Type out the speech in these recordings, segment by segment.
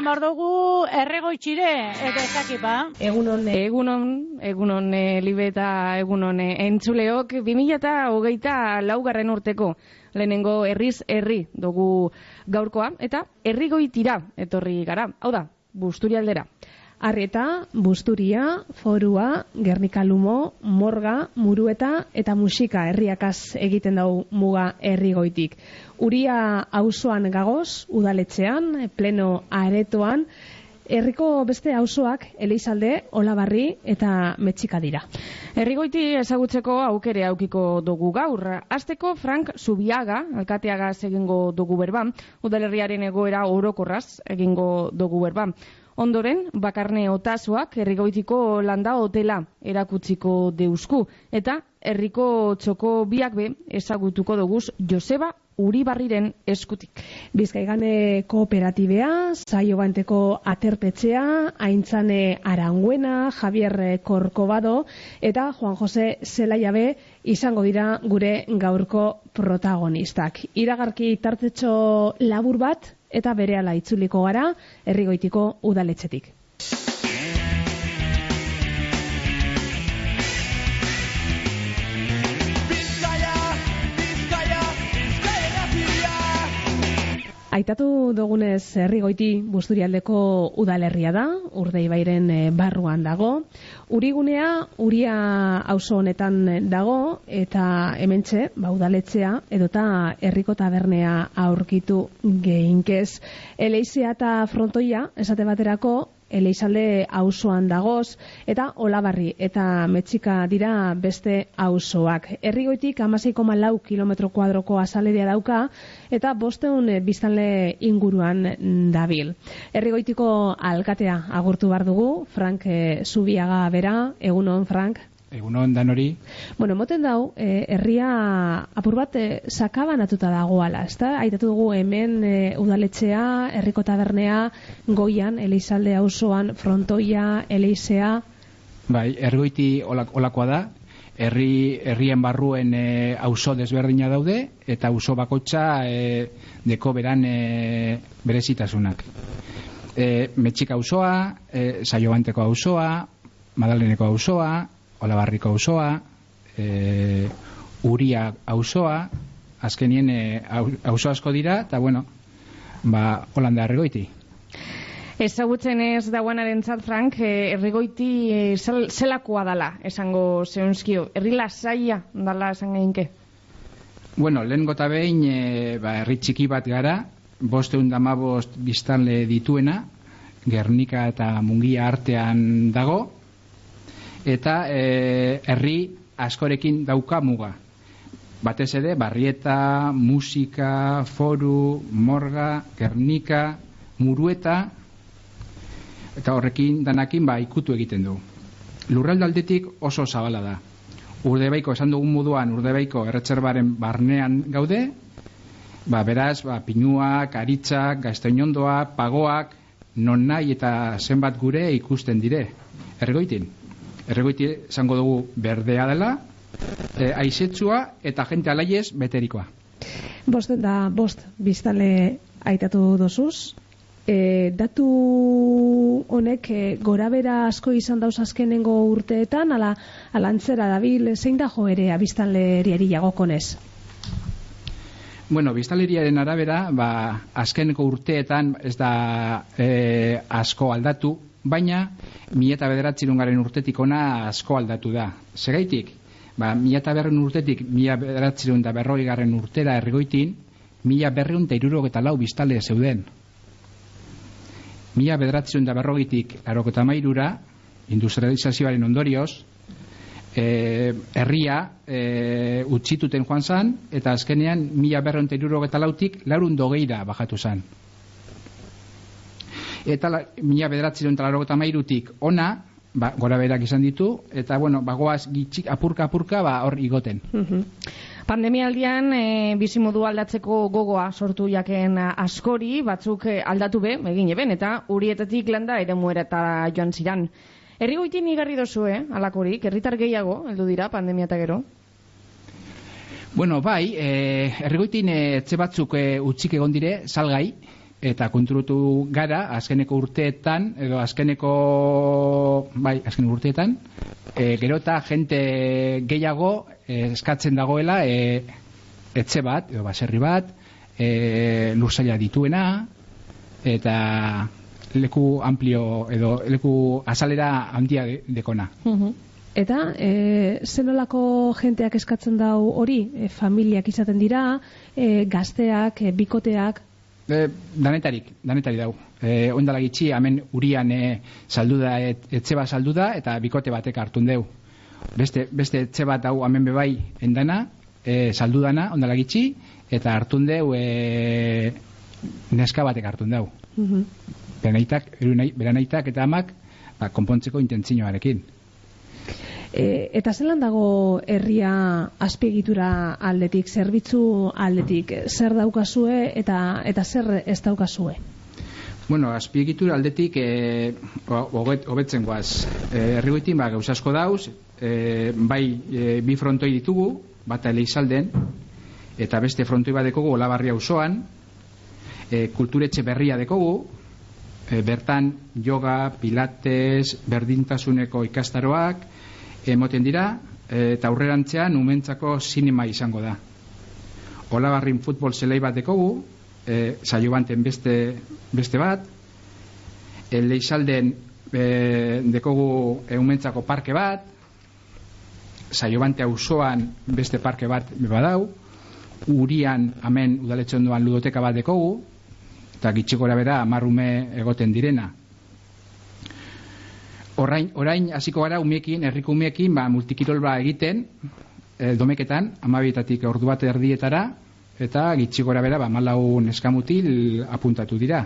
eman behar dugu erregoitxire, eta ezakipa. Egunon, egunon, egunon e, libe eta egunon e, entzuleok, 2000 eta hogeita laugarren urteko lehenengo herriz herri dugu gaurkoa, eta herrigoitira etorri gara, hau da, busturialdera. Arrieta, Busturia, Forua, Gernika Morga, Murueta eta Musika herriakaz egiten dau muga herrigoitik. Uria auzoan gagoz, udaletxean, pleno aretoan, herriko beste auzoak Elizalde, Olabarri eta Metxika dira. Herrigoiti ezagutzeko aukere aukiko dugu gaur. Azteko Frank Zubiaga, alkateaga egingo dugu berba, udalerriaren egoera orokorraz egingo dugu berba. Ondoren, bakarne otasuak herrigoitiko landa hotela erakutziko deusku. Eta herriko txoko biak be ezagutuko duguz Joseba Uribarriren eskutik. Bizkaigane kooperatibea, saio banteko aterpetxea, aintzane aranguena, Javier Korkobado eta Juan Jose Zelaiabe izango dira gure gaurko protagonistak. Iragarki tartetxo labur bat, eta berehala itzuliko gara herrigoitiko udaletxetik. Aitatu dugunez herrigoiti busturialdeko udalerria da, urdei bairen eh, barruan dago. Urigunea, uria auzo honetan dago, eta hementxe, ba, udaletzea, edota herriko tabernea aurkitu gehinkez. Eleizia eta frontoia, esate baterako, Eleizalde auzoan dagoz eta Olabarri eta Metxika dira beste auzoak. Herrigoitik 16,4 km kuadroko azaleria dauka eta 500 biztanle inguruan dabil. Herrigoitiko alkatea agurtu bar dugu, Frank eh, Zubiaga bera, egunon Frank. Egunon dan hori. Bueno, moten dau, e, herria apur bat e, sakabanatuta dagoala, ezta? Aitatu dugu hemen e, udaletxea, herriko tabernea, goian, Elizalde auzoan frontoia, Elizea. Bai, ergoiti olakoa da, herri herrien barruen e, auzo desberdina daude eta auzo bakotxa e, deko beran e, berezitasunak. E, Metxika auzoa, e, Saiobanteko auzoa, Madaleneko auzoa, Olabarriko auzoa, e, Uria auzoa, azkenien e, auzo asko dira eta bueno, ba Holanda erregoiti. Ezagutzen ez dauanaren zat, Frank, e, erregoiti e, zelakoa dala, esango zeunzkio. Herri lasaia dala esan gainke? Bueno, lehen gota behin, e, ba, herri txiki bat gara, boste undamabost biztanle dituena, Gernika eta Mungia artean dago, eta e, herri askorekin dauka muga. Batez ere, barrieta, musika, foru, morga, gernika, murueta, eta horrekin danakin ba ikutu egiten du. Lurraldaldetik oso zabala da. Urdebaiko, esan dugun moduan, urdebaiko erretxerbaren barnean gaude, ba, beraz, ba, pinuak, aritzak, gaztainondoak, pagoak, non nahi eta zenbat gure ikusten dire. Ergoitin erregoiti zango dugu berdea dela, e, aizetzua eta jente alaiez beterikoa. Bost da, bost, biztale aitatu dozuz. E, datu honek e, gora bera asko izan dauz azkenengo urteetan, ala, alantzera dabil, zein da jo ere abiztanleriari jagokonez? Bueno, biztaleriaren arabera, ba, azkeneko urteetan ez da e, asko aldatu, baina mi eta garen urtetik ona asko aldatu da. Segaitik, ba, mi eta berren urtetik mi bederatzerun da berroi garen urtera errigoitin, mila berreun eta irurok eta lau biztale zeuden. Mila bederatzerun da berrogitik larok eta mairura, industrializazioaren ondorioz, e, herria e, utxituten joan zan, eta azkenean mila berreun eta irurok eta lautik larun dogeira bajatu zan eta mila bederatzi duen mairutik ona, ba, gora berak izan ditu, eta bueno, bagoaz gitxik apurka apurka ba, hor igoten. Pandemia aldian e, bizimodu aldatzeko gogoa sortu jaken askori, batzuk e, aldatu be, egin eben, eta urietatik landa ere muera joan ziran. Herri goitin igarri dozu, eh, alakorik, herritar gehiago, heldu dira, pandemia eta gero? Bueno, bai, e, herri goitin e, etxe batzuk e, utxik egon dire, salgai, eta konturutu gara azkeneko urteetan edo azkeneko bai, azkeneko urteetan e, gero eta jente gehiago e, eskatzen dagoela e, etxe bat, edo baserri bat e, lursaila dituena eta leku amplio edo leku azalera handia de, dekona Mhm. Eta, e, zenolako jenteak eskatzen dau hori? E, familiak izaten dira, e, gazteak, e, bikoteak, E, danetarik, danetari dau. E, ondala gitxi, hemen urian e, saldu da, et, etxe bat saldu da, eta bikote batek hartun deu. Beste, beste etxe bat dau hemen bebai endana, e, saldu dana, ondala gitxi, eta hartun deu e, neska batek hartun dau. Mhm. Beranaitak, erunai- beranaitak eta amak, ba, konpontzeko intentzinoarekin. E, eta zelan dago herria azpiegitura aldetik, zerbitzu aldetik, zer daukazue eta eta zer ez daukazue? Bueno, azpiegitura aldetik e, hobet, hobetzen guaz. E, Herrigoitin ba, gauza asko dauz, e, bai e, bi frontoi ditugu, bata eleizalden, eta beste frontoi bat dekogu olabarria auzoan e, kulturetxe berria dekogu, e, bertan yoga, pilates, berdintasuneko ikastaroak, emoten dira, eta aurrerantzean umentzako sinema izango da. Olabarrin futbol zelei bat dekogu, e, saio banten beste, beste bat, e, leizalden e, dekogu eumentzako parke bat, saio bante auzoan beste parke bat badau, urian hemen udaletxe ondoan ludoteka bat dekogu, eta gitxikora bera amarrume egoten direna. Orain, orain hasiko gara umiekin, herriko umiekin, ba, multikirol ba egiten, e, domeketan, amabietatik ordu bat erdietara, eta gitxi gora bera, ba, malau neskamutil apuntatu dira.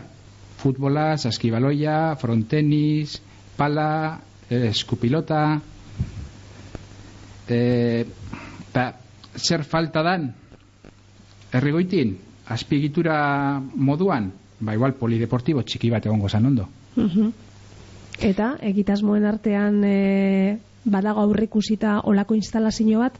Futbola, saskibaloia, frontenis, pala, eh, eskupilota, e, ba, zer falta dan, herrigoitin, azpigitura moduan, ba, igual polideportibo txiki bat egongo zan ondo. Mhm. Eta, egitasmoen artean e, badago aurrikusita olako instalazio bat?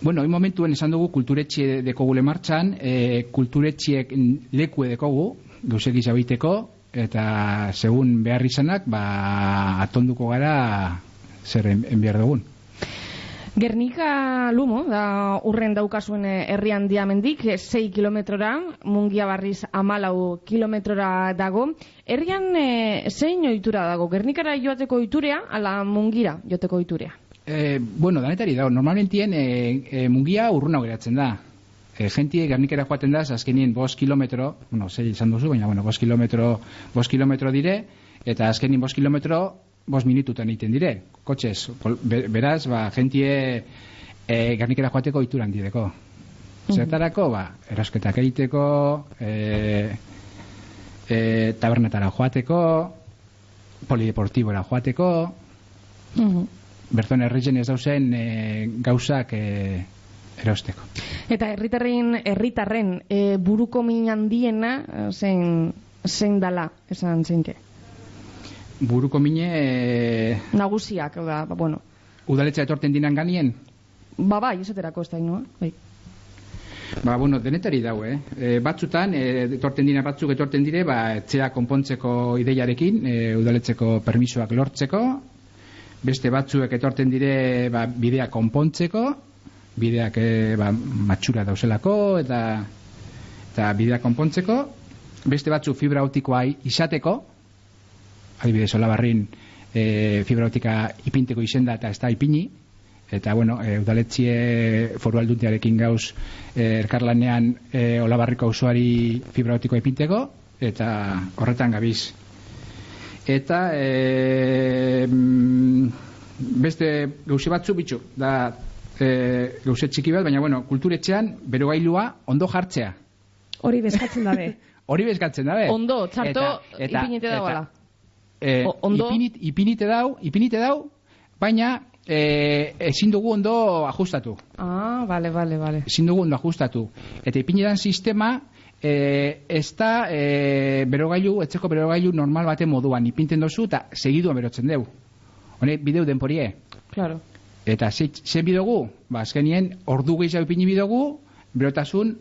Bueno, hoy momentuen esan dugu kulturetxe dekogule martxan, e, kulturetxiek lekue dekogu, gauzek izabiteko, eta segun behar izanak, ba, atonduko gara zer en, enbiar dugun. Gernika Lumo, da urren daukazuen eh, herrian diamendik, 6 kilometrora, mungia barriz amalau kilometrora dago. Herrian e, zein ohitura dago? Gernikara joateko oiturea, ala mungira joateko oiturea? E, bueno, danetari dago, normalmentien e, e, mungia urruna geratzen da. E, gentie gernikera joaten da, azkenien bost kilometro, bueno, zei izan duzu, baina, bueno, bost kilometro, bost kilometro dire, eta azkenien bost kilometro, bost minututan egiten dire, kotxez. Beraz, ba, gentie e, gernikera joateko oituran dideko. Zertarako, ba, erosketak egiteko, e, e, tabernetara joateko, polideportibora joateko, berton herritzen ez dauzen e, gauzak e, erosteko. Eta herritarren herritarren e, buruko min handiena eh, zein zein dala, esan zeinke. Buruko mine e, Nagusiak, da, ba, bueno, udaletxa etorten dinan ganien, ba bai, esaterako ez da inoa, bai. ba, bueno, denetari dau, eh? E, batzutan, e, etorten dina batzuk etorten dire, ba, etxea konpontzeko ideiarekin, e, udaletxeko permisoak lortzeko, beste batzuek etorten dire, ba, bidea konpontzeko, bideak e, ba, matxura dauzelako, eta, eta bidea konpontzeko, beste batzu fibra optikoa izateko, adibidez, olabarrin e, fibra optika ipinteko izenda eta ez da ipini, eta bueno, e, udaletxie foru alduntiarekin gauz e, elkarlanean e, olabarriko auzoari fibra optikoa ipinteko, eta horretan gabiz. Eta e, beste gauze batzu bitxu, da e, gauze txiki bat, baina bueno, kulturetxean berogailua ondo jartzea. Hori bezkatzen dabe. Hori bezkatzen dabe. Ondo, txarto, ipinite dagoela. E, ondo? Ipinit, ipinite dau, ipinite dau, baina e, ezin dugu ondo ajustatu. Ah, vale, vale, vale. Ezin dugu ondo ajustatu. Eta ipinidan sistema e, ez da e, berogailu, etzeko berogailu normal baten moduan. Ipinten dozu eta segiduan berotzen deu. Hone, bideu denporie. Claro. Eta ze, ze bidogu? Ba, azkenien, ordu gehiago ipini bidogu, berotasun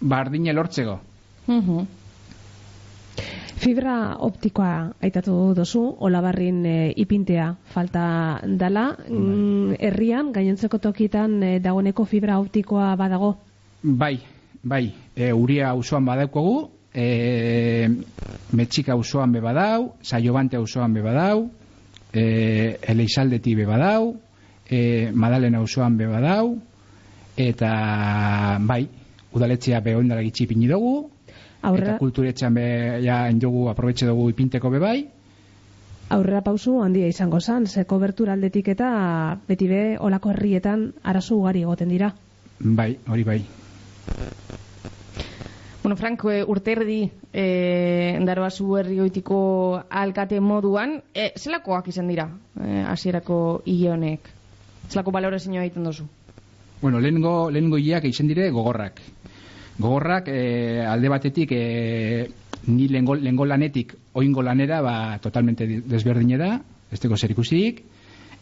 bardine lortzeko. Mhm. Fibra optikoa aitatu dozu, olabarrin e, ipintea falta dala. Mm, herrian, gainontzeko tokitan e, dagoeneko fibra optikoa badago? Bai, bai, e, uria auzoan badaukogu, e, metxika auzoan be badau, saiobante auzoan be badau, e, eleizaldeti be badau, e, madalen auzoan be badau, eta bai, udaletxea be ondara gitxi ipini dugu, Aurrera, eta kulturetxean be ja dugu, aprobetxe dugu ipinteko be bai, aurrera pausu handia izango zan, ze kobertura aldetik eta beti be olako herrietan arazo ugari egoten dira. bai, hori bai. Bueno, Frank, e, urte erdi e, daroazu herrioitiko alkate moduan, e, zelakoak izan dira e, hasierako hile honek? Zelako balorazioa egiten duzu? Bueno, lehengo, lehengo hileak izen dire gogorrak. Gogorrak eh, alde batetik eh, ni lehengo, lehengo lanetik oingo lanera ba, totalmente di- desberdinera, ez teko zer ikusik,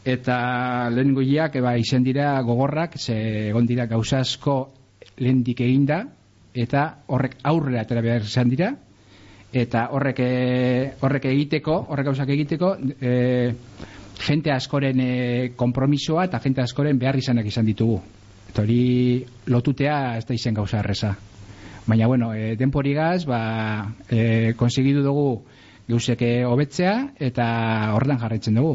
eta lehengo hileak ba, izen dira gogorrak, ze egon dira gauza asko lehendik eginda, eta horrek aurrera atera behar izan dira, eta horrek, eh, horrek egiteko, horrek gauzak egiteko, eh, jente askoren e, kompromisoa eta jente askoren behar izanak izan ditugu. Eta hori lotutea ez da izen gauza erreza. Baina, bueno, e, denpori gaz, ba, e, konsegidu dugu geuseke hobetzea eta horretan jarraitzen dugu.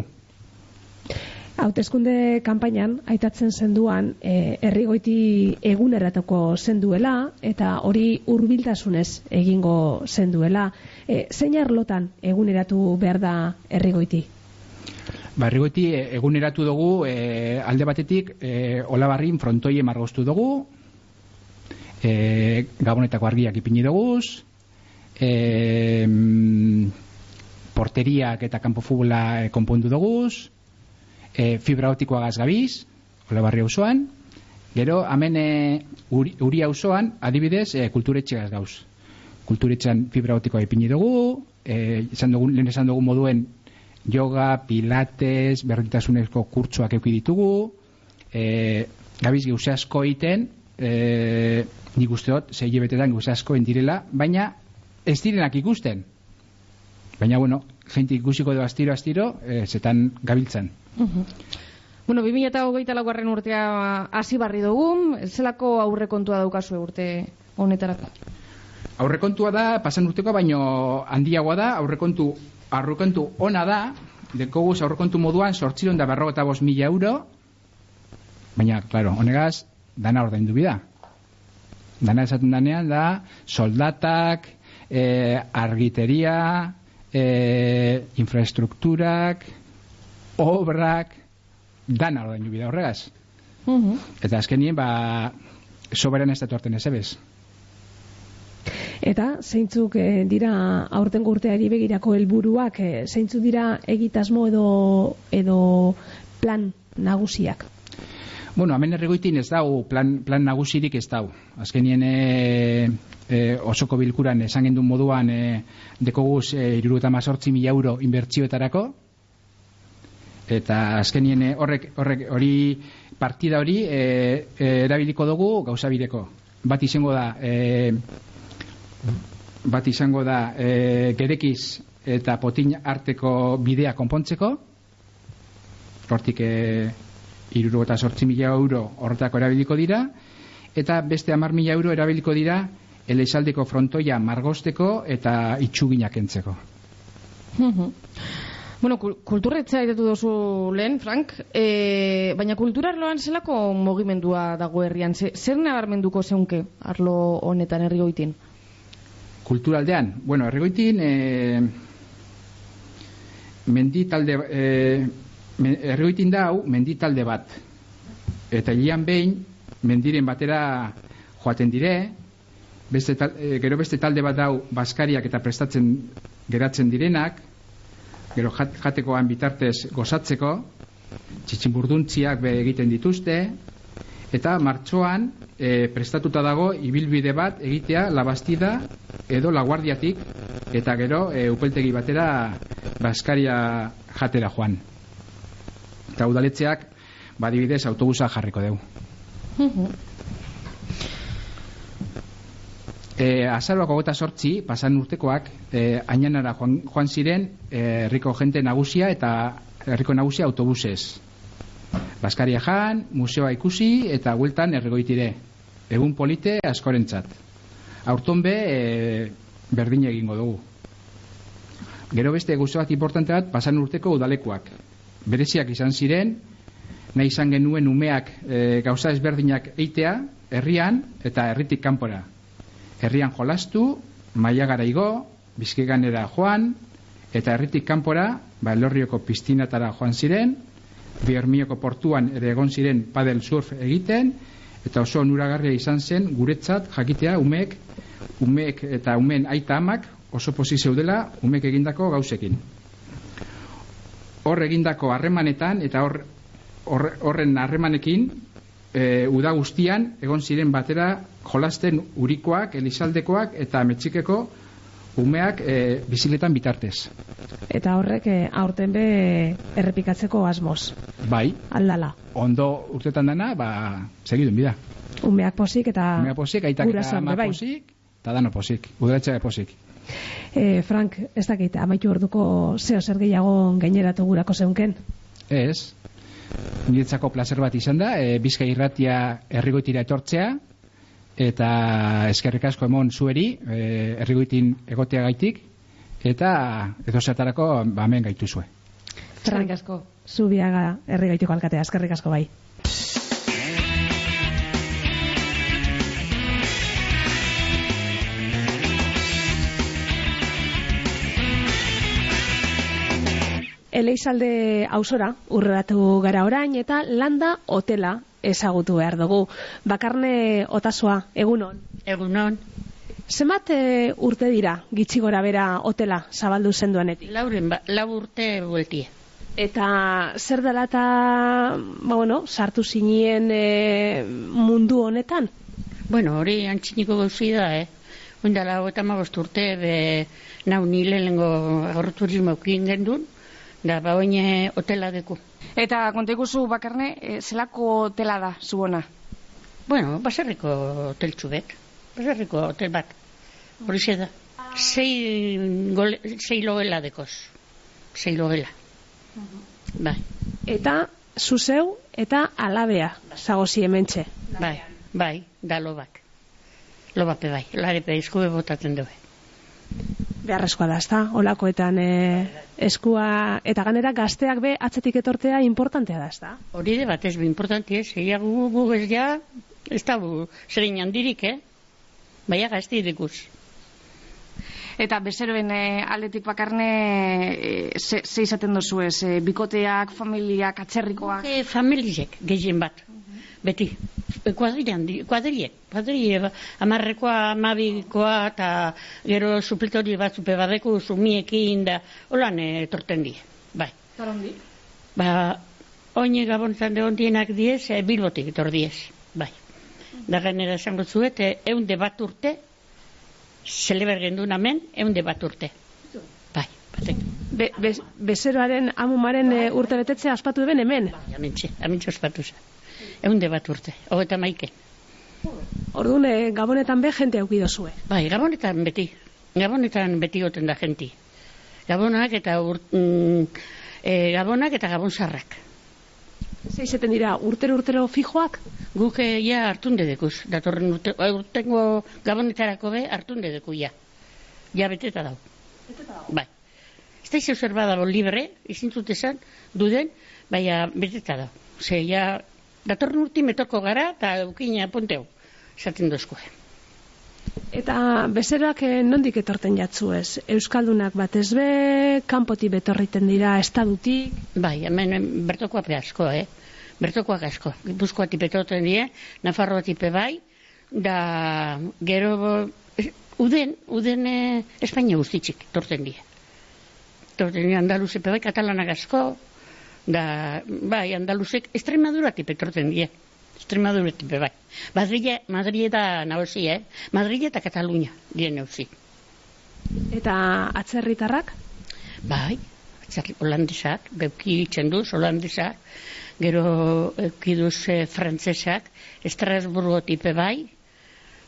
Hautezkunde kanpainan aitatzen zenduan e, herrigoiti eguneratoko zenduela eta hori hurbiltasunez egingo zenduela. E, zein arlotan eguneratu behar da herrigoiti? Ba, errigoeti e, eguneratu dugu e, alde batetik e, olabarrin frontoie margoztu dugu, e, gabonetako argiak ipini dugu, e, porteriak eta kanpo futbola e, konpondu dugu, e, fibra optikoa gabiz, olabarri auzoan, gero hemen e, uri, uri auzoan adibidez e, kulturetxe gauz. Kulturetxean fibra optikoa ipini dugu, e, esan dugu, lehen esan dugu moduen yoga, pilates, berdintasunezko kurtsoak euki ditugu, e, gabiz gauza asko egiten, e, nik usteot, zei betetan gauza asko endirela, baina ez direnak ikusten. Baina, bueno, jente ikusiko du astiro, astiro, e, zetan gabiltzan. Bueno, 2008 laugarren urtea hasi barri dugu, zelako aurrekontua daukazu urte honetarako? Aurrekontua da, pasan urteko, baino handiagoa da, aurrekontu, aurrekontu ona da, dekoguz aurrekontu moduan sortziron da berrogeta bost mila euro, baina, claro, honegaz, dana ordaindu bida. Dana esaten danean da, soldatak, eh, argiteria, eh, infraestrukturak, obrak, dana ordaindu bida horregaz. Mhm. Eta azkenien, ba, soberan ez datorten ez ebez. Eta zeintzuk e, dira aurtengo urteari begirako helburuak, e, zeintzuk dira egitasmo edo edo plan nagusiak? Bueno, hemen erregoitin ez dau, plan, plan nagusirik ez dau. Azkenien e, e, osoko bilkuran esan gendun moduan e, dekoguz e, iruruta mila euro inbertsioetarako, eta azkenien e, horrek, horrek hori partida hori e, e, erabiliko dugu gauza bideko. Bat izango da, e, bat izango da e, gerekiz eta potin arteko bidea konpontzeko, hortik e, iruro eta sortzi mila euro horretako erabiliko dira, eta beste hamar mila euro erabiliko dira elezaldeko frontoia margosteko eta itxuginak entzeko. Bueno, kul- kulturretza aitatu duzu lehen, Frank, e, baina kulturarloan zelako mogimendua dago herrian? Ze, zer nabarmenduko zeunke arlo honetan herri goitin? Kulturaldean, bueno, erregoitin e, mendi talde e, me- erregoitin dau mendi talde bat. Eta hilean behin mendiren batera joaten dire. Beste tal, e, gero beste talde bat dau baskariak eta prestatzen geratzen direnak. Gero jat, jatekoan bitartez gozatzeko. Txitsinburduntziak be egiten dituzte eta martxoan e, prestatuta dago ibilbide bat egitea labastida edo laguardiatik eta gero e, upeltegi batera baskaria jatera joan eta udaletxeak badibidez autobusa jarriko Mhm. e, E, azaroak hogeta sortzi, pasan urtekoak, e, ainanara joan, joan ziren e, herriko jente nagusia eta herriko nagusia autobusez. Baskaria jan, museoa ikusi eta hueltan erregoitire. Egun polite askorentzat. Aurton be, e, berdin egingo dugu. Gero beste guzti bat importante bat, pasan urteko udalekuak. Bereziak izan ziren, nahi izan genuen umeak e, gauza ezberdinak eitea, herrian eta herritik kanpora. Herrian jolastu, maiagara igo, bizkiganera joan, eta herritik kanpora, ba, elorrioko piztinatara joan ziren, bihermioko portuan ere egon ziren padel surf egiten, eta oso onuragarria izan zen guretzat jakitea umeek, umeek eta umeen aita amak oso posi zeudela umeek egindako gauzekin. Hor egindako harremanetan eta hor- horren harremanekin e, uda guztian egon ziren batera jolasten urikoak, elizaldekoak eta metxikeko umeak e, biziletan bitartez. Eta horrek eh, aurten be errepikatzeko asmoz, Bai, aldala. ondo urtetan dana, ba, segidun bida. Umeak posik eta Umea posik, aitak eta ama bai. posik, eta dano posik, udaletxe posik. E, Frank, ez dakit, amaitu orduko zeo zer gehiago gaineratu gurako zeunken. Ez, niretzako placer bat izan da, e, bizka irratia errigoitira etortzea, eta eskerrik asko emon zueri, e, errigoitin egotea gaitik, eta edo zertarako ba, hemen gaituzue. Eskerrik asko. Zubiaga herrigaitiko alkatea, eskerrik asko bai. Eleizalde ausora urratu gara orain eta landa hotela ezagutu behar dugu. Bakarne otasoa, egunon. Egunon, Zenbat e, urte dira gitxi gora bera hotela zabaldu zenduanetik? lauren, ba, lau urte bueltie. Eta zer dela eta, ba, bueno, sartu zinien e, mundu honetan? Bueno, hori antxiniko gauzi da, eh? Oindala, eta urte, be, nau nile lengo agroturismo gendun, da, ba, oine hotela deku. Eta konta ikuzu bakarne, e, zelako hotela da, zuona? Bueno, baserriko hoteltxu bet, baserriko hotel bat, hori da. Sei, gole, sei logela dekoz, sei logela. Bai, Eta zuzeu eta alabea zagozi hementxe. bai, bai, da lobak. Lobape bai, larepe eskube botatzen dugu. Beharrezkoa da, ezta? Olakoetan e, eskua eta ganera gazteak be atzetik etortea importantea da, ezta? Hori de bat ez bi importanti ez, egia gu, gu ez ja, ez da gu, zerein handirik, eh? Baina gazti dikuz. Eta bezeroen e, aldetik bakarne, e, ze, ze izaten dozu ez? E, bikoteak, familiak, atzerrikoak? E, familizek, gehien bat, beti. Kuadri handi, kuadriek, kuadri, ba, amarrekoa, amabikoa, eta gero supletori bat zupe badeku, sumiekin, da, holan e, etorten die, bai. Zarondi? Ba, oine gabontzan de ondienak diez, e, bilbotik etor diez, bai. Da gainera esango zuet, e, eunde bat urte, zeleber gendun hemen, eunde bat urte. Bai, batek. Be, be, bezeroaren amumaren e, urte betetzea aspatu eben hemen. Bai, amintxe, amintxe ospatu zen. Eunde bat urte, hogeta maike. Orduan, e, gabonetan be jente aukido zue. Bai, gabonetan beti. Gabonetan beti goten da jenti. Gabonak eta ur, mm, e, gabonak eta gabonzarrak. Ze izaten dira, urtero urtero fijoak? Guk eh, ja hartunde dekuz. Datorren urte, eh, urtengo gabonetarako be hartunde deku ja. Ja beteta dau. Bai. Ez da badago libre, izin zut esan, duden, baina beteta dau. Ze, ja, datorren urti metoko gara, eta eukina ponteu, esaten dozko. Eta bezeroak eh, nondik etorten jatzu ez? Euskaldunak batez be, kanpotik betorriten dira, estadutik, Bai, hemen em, bertokoak be asko, eh? Bertokoak asko. Gipuzkoa tipetoten die, Nafarroa tipe bai, da gero eh, uden, uden eh, Espainia guztitzik torten die. Torten die Andaluze pe bai, katalanak asko, da, bai, Andaluzek, torten die. Extremadura tipe bai. Madrile, Madrile da nagozi, eh? Madrile eta Katalunia dien nauzi. eta atzerritarrak? Bai, atzerri holandesak, beuki txenduz holandesak, gero eukiduz e, frantzesak, Estrasburgo tipe bai,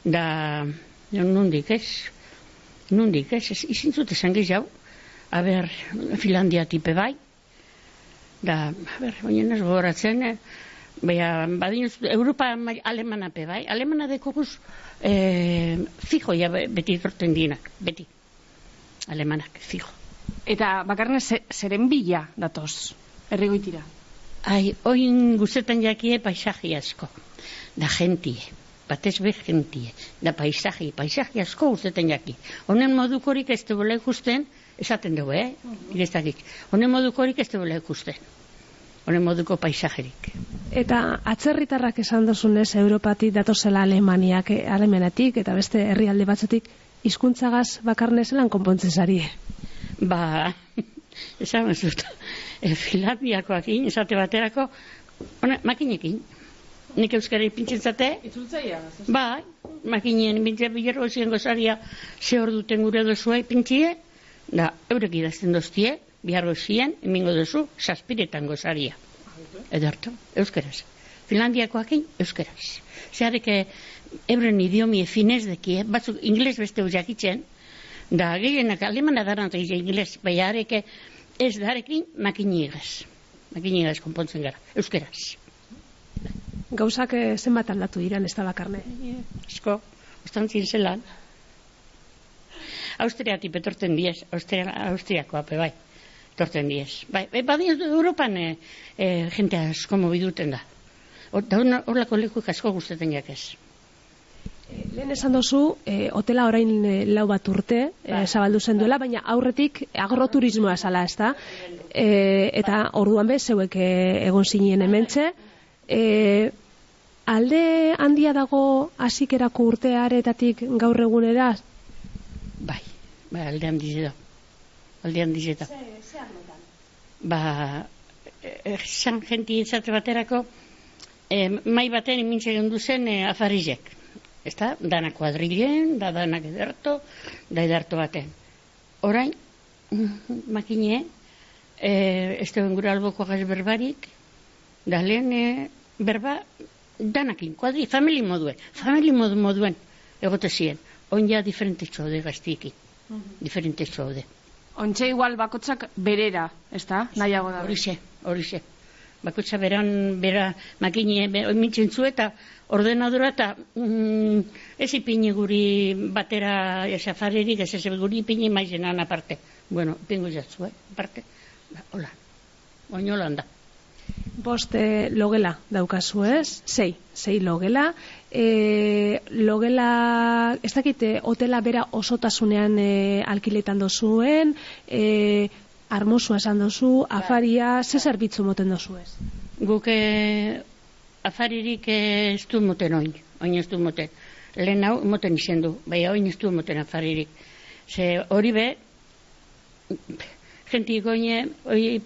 da Jo, nundik ez. Nundik ez, ez izin zut esan gehiago. A ber, Finlandia tipe bai. Da, a ber, oinen ez gogoratzen, eh? Baina, badin, Europa ma- alemana pe bai. Alemana dekoguz, eh, fijo ja be- beti torten dienak, beti. Alemanak, fijo. Eta bakarne ze, zeren bila datoz, errigoitira. Ai, oin guzetan jakie paisaji asko. Da gentie. Batez be gentie. Da paisaji, paisaji asko guzetan jaki. Honen modukorik ez duela ikusten, esaten dugu, eh? Irestakik. Honen modukorik ez duela ikusten. Honen moduko paisajerik. Eta atzerritarrak esan dozunez Europatik datozela Alemaniak, eh, Alemanetik eta beste herrialde batzutik hizkuntzagaz bakarne zelan konpontzen zari. Ba, esan zut, e, Finlandiakoakin, esate baterako, ona, makinekin. Nik euskara ipintzen zate, Itzultzaia, Bai, makinen bintzea bilerro ezien gozaria ze hor duten gure dozua ipintzie, da, eurek idazten doztie, biharro ezien, emingo dozu, saspiretan gozaria. Ederto, euskeraz. Finlandiakoakin, euskeraz. Zeharek, euren idiomie finez dekie, batzuk ingles beste jakitzen, da, gehienak alemana daran egin ingles, bai hareke, ez darekin makinigaz. Makinigaz konpontzen gara, euskeraz. Gauzak eh, zenbat aldatu diran ez da bakarne. asko, ostantzin zelan. Austriatik betorten diez, Austria, Austriakoa pe bai, torten diez. Bai, bai badien Europan e, e, jente asko mobiduten da. Hor- Da hor- horlako lekuik asko guztetan jakez. Lehen esan dozu, eh, hotela orain eh, lau bat urte eh, zabaldu zen duela, baina aurretik agroturismoa zala, ez da? Eh, eta orduan be, zeuek eh, egon zinien hementxe. Eh, alde handia dago hasikerako urtearetatik gaur egunera? Bai, aldean dizeta. Aldean dizeta. Ba, eh, esan jenti izate baterako, eh, mai baten imintze gendu zen eh, afarizek. Ez da, dana kuadrilen, da danak ederto, da ederto baten. Orain, makine, eh, ez duen gure alboko gaz berbarik, da lehen eh, berba danakin, kuadri, famili moduen, famili modu moduen egote ziren. Oin ja diferente txode gaztiekin, diferente txode. Ontxe igual bakotzak berera, ez da? Nahiago da. Horixe, horixe. Bakotxa beran, bera, makine, be, oimitzen zu eta ordenadora eta mm, ez ipini guri batera esafaririk, ez ez guri ipini maizenan aparte. Bueno, ipingo jatzu, eh, aparte. Ba, hola, oinolan da. Bost eh, logela daukazu ez? Sei, sei logela. E, logela, ez dakite, hotela bera osotasunean e, alkiletan dozuen, e, armosua esan dozu, afaria, ze zerbitzu moten dozu ez? Guk eh, afaririk ez du moten oin, oin ez du moten. Lehen hau moten izen du, bai oin ez du moten afaririk. Ze hori be, jenti goine, hori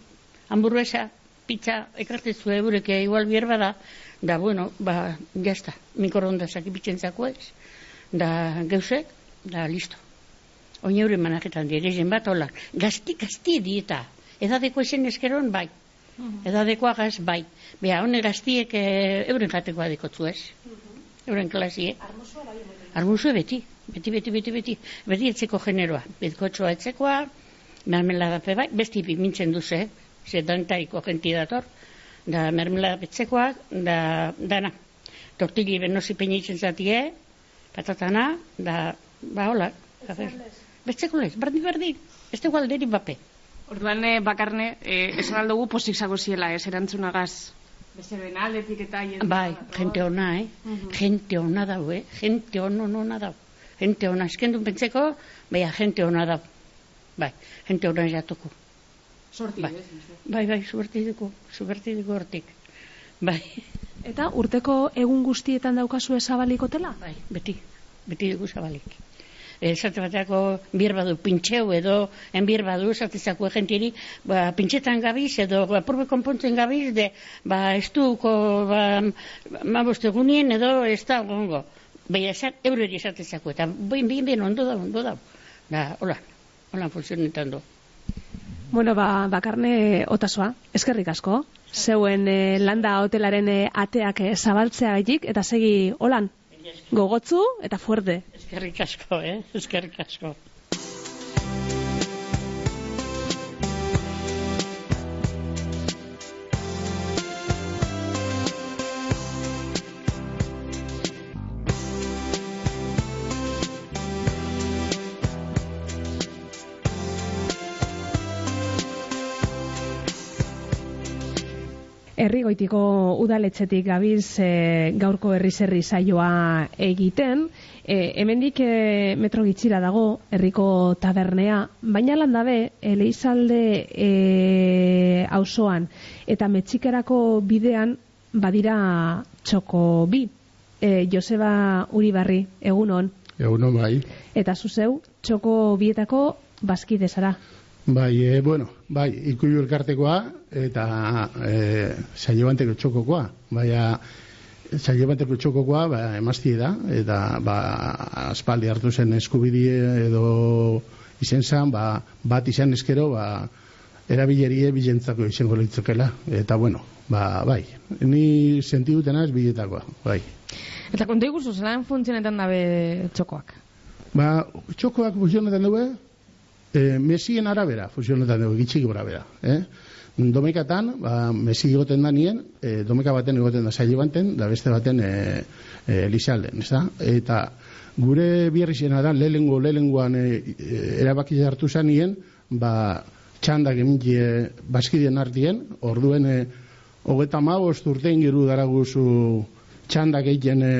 hamburguesa, pizza, ekartezu eureke igual bier bada, da bueno, ba, jazta, mikroondasak ipitzen zako ez, da geusek, da listo. Oin eure manaketan dire, zen bat hola, gazti, gazti dieta, edadeko esen eskeron, bai, edadekoa gaz, bai. Bea, hone gaztiek e, euren jateko adekotzu ez, euren klasie. Armuzue beti, beti, beti, beti, beti, beti etzeko generoa, bizkotxoa etzekoa, mermelada pe bai, besti mintzen duze, ze dantariko jenti dator, da mermelada betzekoak, da, dana, tortili benosi peinitzen zatie, patatana, da, ba, hola. Betzeko lez, bardi, bardi, ez dugu alderi bape. Orduan eh, bakarne, eh, esan aldugu posik zago ziela, ez erantzunagaz. Bezeren aldetik eta. Bai, gente ona, eh? Gente ona dau, eh? Gente ono ona dau. Gente ona, eskendun pentseko, baina gente ona dau. Bai, gente ona jatuko. Sorti, Bai. Bai, bai, subertidiko, subertidiko hortik. Bai, Eta urteko egun guztietan daukazu ezabalik hotela? bai, beti, beti dugu zabalik. Esate bateako bier badu pintxeu edo enbier badu esatezako jentiri, ba, pintxetan gabiz edo ba, probe konpontzen gabiz de, ba, estuko, ba, maboste egunien edo ez da gongo. Baina esat, eureri esatezako, eta bien, bien, bien, ondo da, ondo da. Da, hola, hola funtzionetan du. Bueno, ba, bakarne otasoa, eskerrik asko. Zeuen eh, landa hotelaren eh, ateak eh, zabaltzea gaitik, eta segi holan. Gogotzu eta fuerte. Eskerrik asko, eh? Eskerrik asko. Herrigoitiko udaletxetik gabiz e, gaurko herriz herri saioa egiten. E, hemendik e, metro gitxira dago herriko tabernea, baina landabe Eleizalde e, auzoan eta metxikerako bidean badira txoko bi. E, Joseba Uribarri, egunon. Egunon bai. Eta zuzeu, txoko bietako bazkide zara. Bai, e, bueno, bai, ikuilu elkartekoa eta e, sailebanteko txokokoa. Baina sailebanteko txokokoa ba, emaztie da, eta ba, aspaldi hartu zen eskubidie edo izen zan, ba, bat izan eskero, ba, erabilerie bilentzako izango litzokela. Eta bueno, ba, bai, ni sentidutena ez biletakoa, bai. Eta konta iguzu, zelan funtzionetan dabe txokoak? Ba, txokoak funtzionetan dugu, e, mesien arabera, fusionetan dugu, gitxik gora bera. Eh? Domekatan, ba, mesi egoten da nien, e, domeka baten egoten da saile baten, da beste baten e, e, elizalden, ez da? Eta gure biherri zena da, lehengo, lehengoan e, e, erabaki hartu zanien, ba, txandak emintie baskidien artien, orduen e, hogeta maoz urtein giru daraguzu txandak egiten e,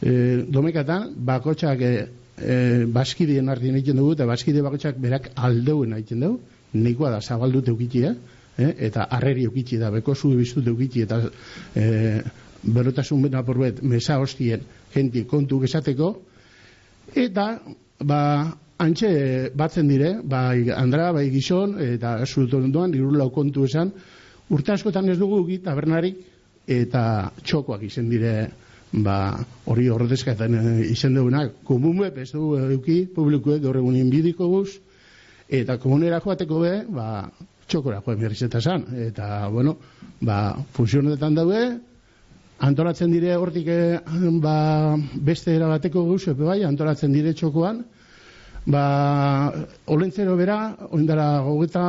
e, domekatan, bakotxak e, e, baskidien artien egiten dugu, eta baskide bakotxak berak aldeuen egiten dugu, nikoa da zabaldute ukitia, eh? eta arreri ukitzi da, beko zu biztute ukitzi, eta e, berotasun bena porbet, mesa hostien jenti kontu gesateko, eta, ba, antxe batzen dire, bai Andra, bai Gizon, eta zuten duan, irulau kontu esan, urte askotan ez dugu tabernarik, eta txokoak izen dire, ba, hori horretezkatan izen dugunak, komunbe, dugu euki, publikoek gaur egun inbidiko guz, eta komunera joateko be, ba, txokora joan berrizeta zan, eta, bueno, ba, funtzionetan daude, antolatzen dire hortik eh, ba, beste erabateko guz, epe bai, antolatzen dire txokoan, ba, olentzero bera, oindara gogeta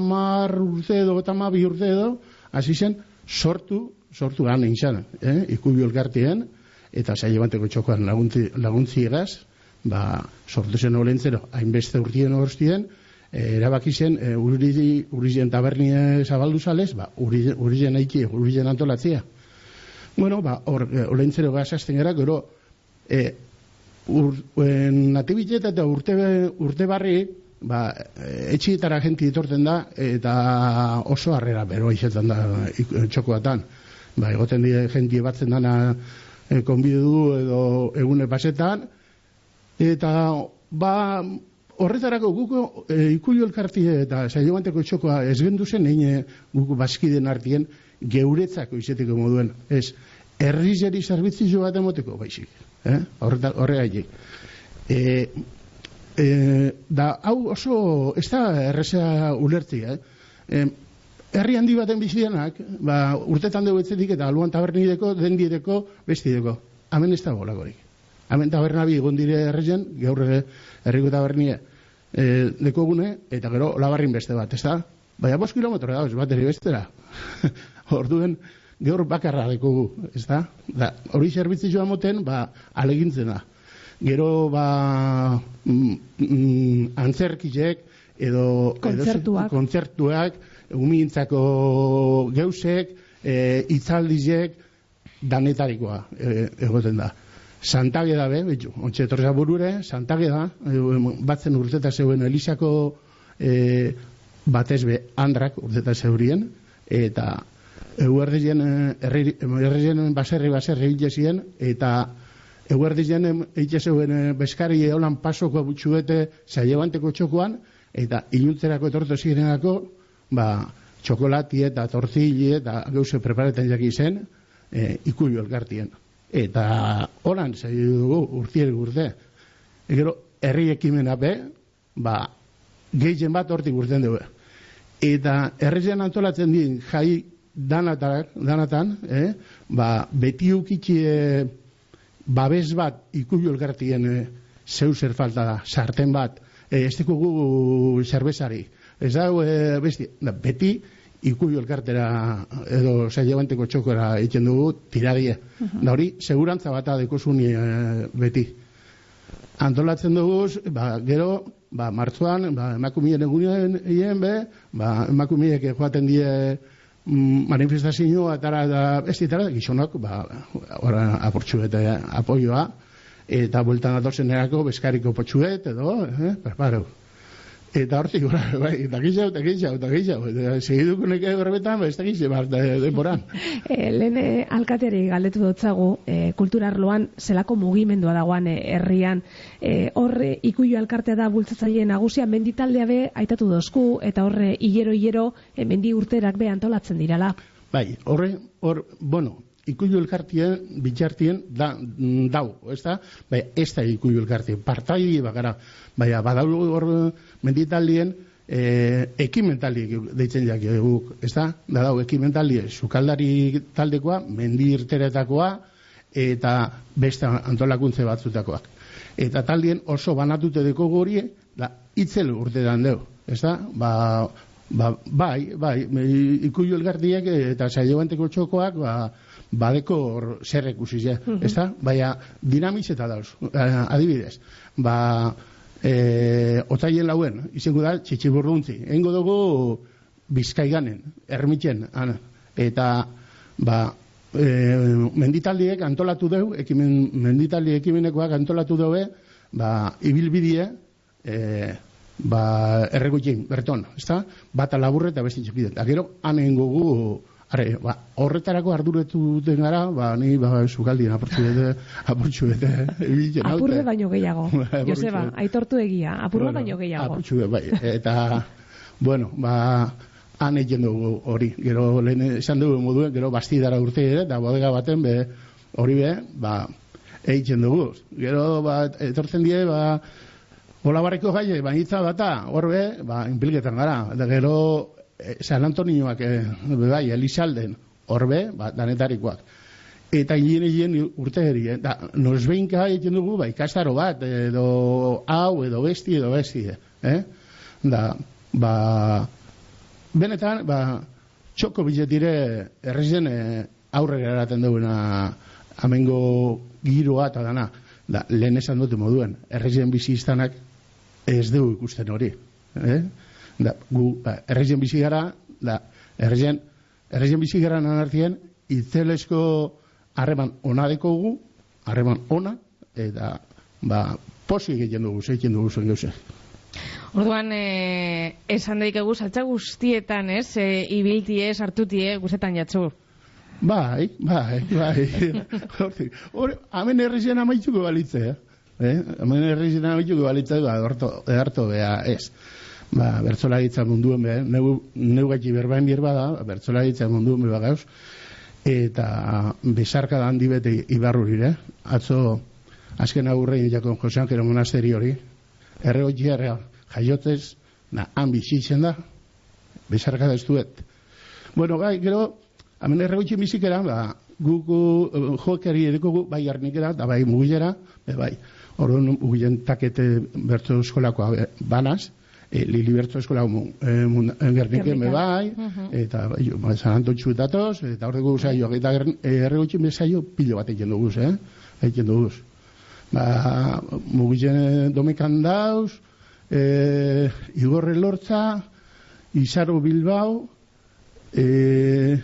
mar urte edo, gogeta mar bi urte edo, hasi zen, sortu, sortu gan izan, eh? ikubi elkartien, eta saile bateko txokoan laguntzi, laguntzi egaz, ba, sortu zen olentzero, hainbeste urtien horstien, e, erabaki zen, e, uri, uri tabernie zabaldu zalez, ba, uri, uri zen eiki, uri zen antolatzia. Bueno, ba, hor, e, olentzero gazazten gara, gero, e, ur, en, natibiteta eta urte, urte barri, ba, etxietara jenti ditorten da, eta oso harrera beroa izetan da txokoatan ba, egoten die jenti batzen dana e, konbidu edo egune pasetan, eta ba, horretarako guko e, ikuio elkartie eta sailobanteko txokoa ez gendu zen egin guko baskiden artien geuretzako izeteko moduen, ez, errizeri zerbitzio bat emoteko, baizik, eh? horre gaitik. E, e, da, hau oso, ez da erreza ulertzi, eh? E, herri handi baten bizidenak, ba, urtetan dugu etzetik eta aluan tabernideko, dendideko, bestideko. Hemen ez da bolakorik. Hemen tabernabi egon dire errezen, gaur herriko tabernie e, deko gune, eta gero labarrin beste bat, ez da? Baina bos kilometro da, bat eri bestera. Orduen, gaur bakarra deko gu, ez da? da hori zerbitzi moten, ba, alegintzen da. Gero, ba, mm, mm, antzerkizek, edo... Kontzertuak. Edo, kontzertuak, umintzako geusek, e, itzaldizek, danetarikoa e, egoten da. Santage da be, bitu, ontsa etorza burure, santage da, e, batzen urteta zeuen Elisako e, batez be, andrak urteta zeurien, eta eguerdizien errien baserri baserri hilezien, eta eguerdizien eitze zeuen beskari eolan pasoko butxuete zaiebanteko txokoan, eta iluntzerako etortu zirenako, ba, txokolati eta torzili eta gauze preparetan jaki zen, e, ikuio elkartien. Eta horan, zei dugu, urtier urte. Egero, herri ekimena be, ba, gehien bat hortik urten dugu. Eta herrizen antolatzen din, jai danatak, danatan, eh? ba, beti ukitxi e, babes bat ikuio elkartien e, zeu zer falta da, sarten bat, e, ez dikugu zerbezari. Ez da, e, besti, da, beti ikuio elkartera edo sailabanteko txokora egiten dugu tiradie. Da hori, segurantza bata dekosuni e, beti. Antolatzen dugu, ba, gero, ba, martzuan, ba, emakumien egunen egin be, ba, emakumiek joaten die mm, manifestazioa etara da ez ditara, gizonok, ba, ora aportxuet apoioa, eta bueltan atozen erako bezkariko potxuet, edo, eh, preparo. Eta hortik, bai, eta gizau, eta gizau, eta gizau, eta segiduko neke horretan, ez da gizau, bat, denboran. E, lehen eh, alkateari galdetu dutzagu, e, kulturarloan zelako mugimendua dagoan eh, herrian, e, horre ikuio alkartea da bultzatzaile nagusia, menditaldea be, aitatu dozku, eta horre hilero-hilero, e, mendi urterak be antolatzen dirala. Bai, horre, hor, bueno, ikuio elkartien, bitxartien, da, mm, dau, ez da? Bai, ez da ikuio elkartien, partai bakara, bai, badau hor menditaldien, e, ekimentali deitzen jak guk, ez da? Da dau, ekimentali, sukaldari taldekoa, mendi irteretakoa, eta beste antolakuntze batzutakoak. Eta taldien oso banatute deko gori, da, itzel urte dan deu, ez da? Ba, ba, bai, bai, ikuio elgartiek eta saio txokoak, ba, badeko hor zer ikusi ja, uh ezta? Baina dinamitz eta dauz. Eh, adibidez, ba eh otaien lauen izango da txitxiburruntzi. Eingo dugu Bizkaiganen, Ermitzen, ana. Eta ba e, menditaldiek antolatu deu, ekimen menditaldi ekimenekoak antolatu daue, ba ibilbidie eh ba erregutzen berton, ezta? Bata laburre eta beste txikide. Eta gero anengogu Are, ba, horretarako arduretu duten gara, ba, ni ba, sukaldien aportzu bete, aportzu bete, ebitzen haute. Apurre baino gehiago, Joseba, aitortu egia, apurre bueno, baino gehiago. Aportzu bai, eta, bueno, ba, han egin dugu hori, gero lehen esan dugu moduen, gero bastidara urte ere, eta bodega baten, be, hori be, ba, egin dugu. Gero, ba, etortzen die, ba, Ola barriko gai, bainitza bata, horbe, ba, inpilketan gara. Eta gero, San Antonioak e, bai, Elisalden, horbe, ba, danetarikoak. Eta hien egin urte eri, eh? da, nos behinka egin dugu, ba, ikastaro bat, edo hau, edo besti, edo besti, eh? Da, ba, benetan, ba, txoko biletire errezen e, aurre geraten duguna amengo giroa eta dana. Da, lehen esan dute moduen, errezen bizi iztanak ez dugu ikusten hori. Eh? Da, gu ba, errezen bizi gara da, errezen errezen bizi gara nanartien itzelesko harreman ona gu harreman ona eta ba, posi egiten dugu zeitzen dugu zuen gauze Orduan, eh, esan daik egu, saltza guztietan, ez, e, ibilti ez, hartuti, eh, guzetan jatzu. Bai, bai, bai. Hore, hamen errezen amaitzuko balitze, eh? eh? Hamen errezen amaitzuko balitze, ba, harto, bea, ez ba, bertzolaritza munduen be, neu, neu gaiti berbain bier bada, bertzolaritza munduen be gauz, eta bezarka da handi bete ibarrurire, atzo azken aurrein jakon Jose Angelo monasteri hori, erre hori jaiotzez, na, han bizitzen da, bezarka da ez duet. Bueno, gai, gero, hemen erre hori bizikera, ba, guku uh, jokeri edeko bai arnikera, da bai mugilera, be bai, orduan mugilen takete eskolakoa banaz, e, li libertzo eskola mu, e, mun, gernike me bai, eta bai, ba, San Antontxu datoz, eta horreko saio, eta erregotxin bezaio pilo bat egin duguz, eh? Egin duguz. Ba, mugitzen domekan dauz, e, igorre lortza, Izaro Bilbao, e,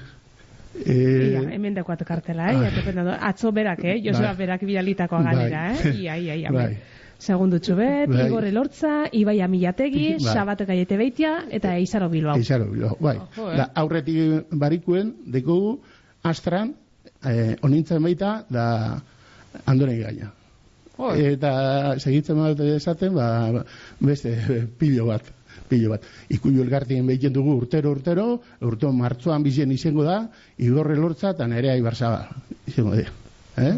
E, ia, hemen dakoat kartela, eh? Atzo berak, eh? Joseba bai, berak bialitakoa ganera, eh? Ia, ia, ia. Bai. Segundu txubet, bai. Igor Elortza, Ibai Amilategi, bai. Sabatek Aiete Beitia, eta Eizaro Bilbao. Eizaro Bilbao, bai. Eh? da, aurretik barikuen, dekogu, astran, eh, onintzen baita, da, andonei gaina. Oh. Eta segitzen bat esaten, ba, beste, pilo bat pilo bat. Ikuio elgartien behiten dugu urtero, urtero, urto martzoan bizien izango da, igorre lortza eta nerea ibarzaba izango da. Eh?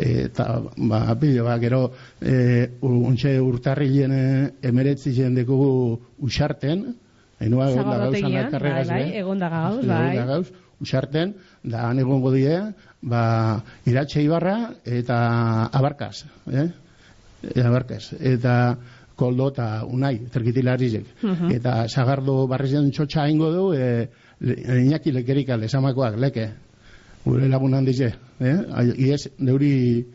Eta ba, pilo, ba, gero e, untxe urtarrilen emeretzi jendekugu usarten, hainua egon da gauz, bai, bai, egon da gauz, bai. gauz, usarten, da han egongo die, ba, iratxe ibarra eta abarkaz, eh? E, abarkaz. Eta koldo eta unai, terkitilarizek. Mhm. Eta sagardo barrezen txotxa ingo du, e, le- Iñaki lekerika, lesamakoak, leke, gure lagunan dize. Eh? Iez, neuri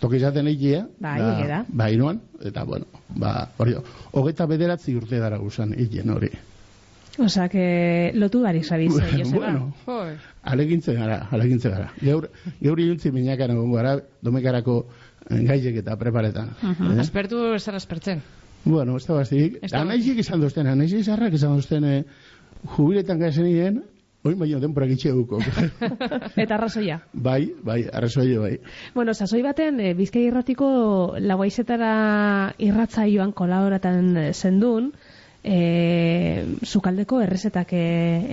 tokizaten egitea. Bai, da- egia da. Ba, inuan, eta bueno, ba, hori, hogeta bederatzi urte dara guzan egin hori. Osea, que lotu barik sabize, Joseba. bueno, Joi. alegintzen gara, alegintzen gara. Gaur, gaur iluntzi minakara egongo gara, domekarako eh, gaiek eta preparetan. Eh? Aspertu zer aspertzen. Bueno, ez da bazik. Anaizik izan duzten, anaizik izarrak izan duzten, eh, jubiletan gazen nien, oin baino denporak itxe duko. Eta arrazoia. bai, bai, arrazoio bai. Bueno, sasoi baten, e, Bizkai irratiko laguaizetara irratzaioan kolaboratan eh, zendun, e, sukaldeko errezetak e,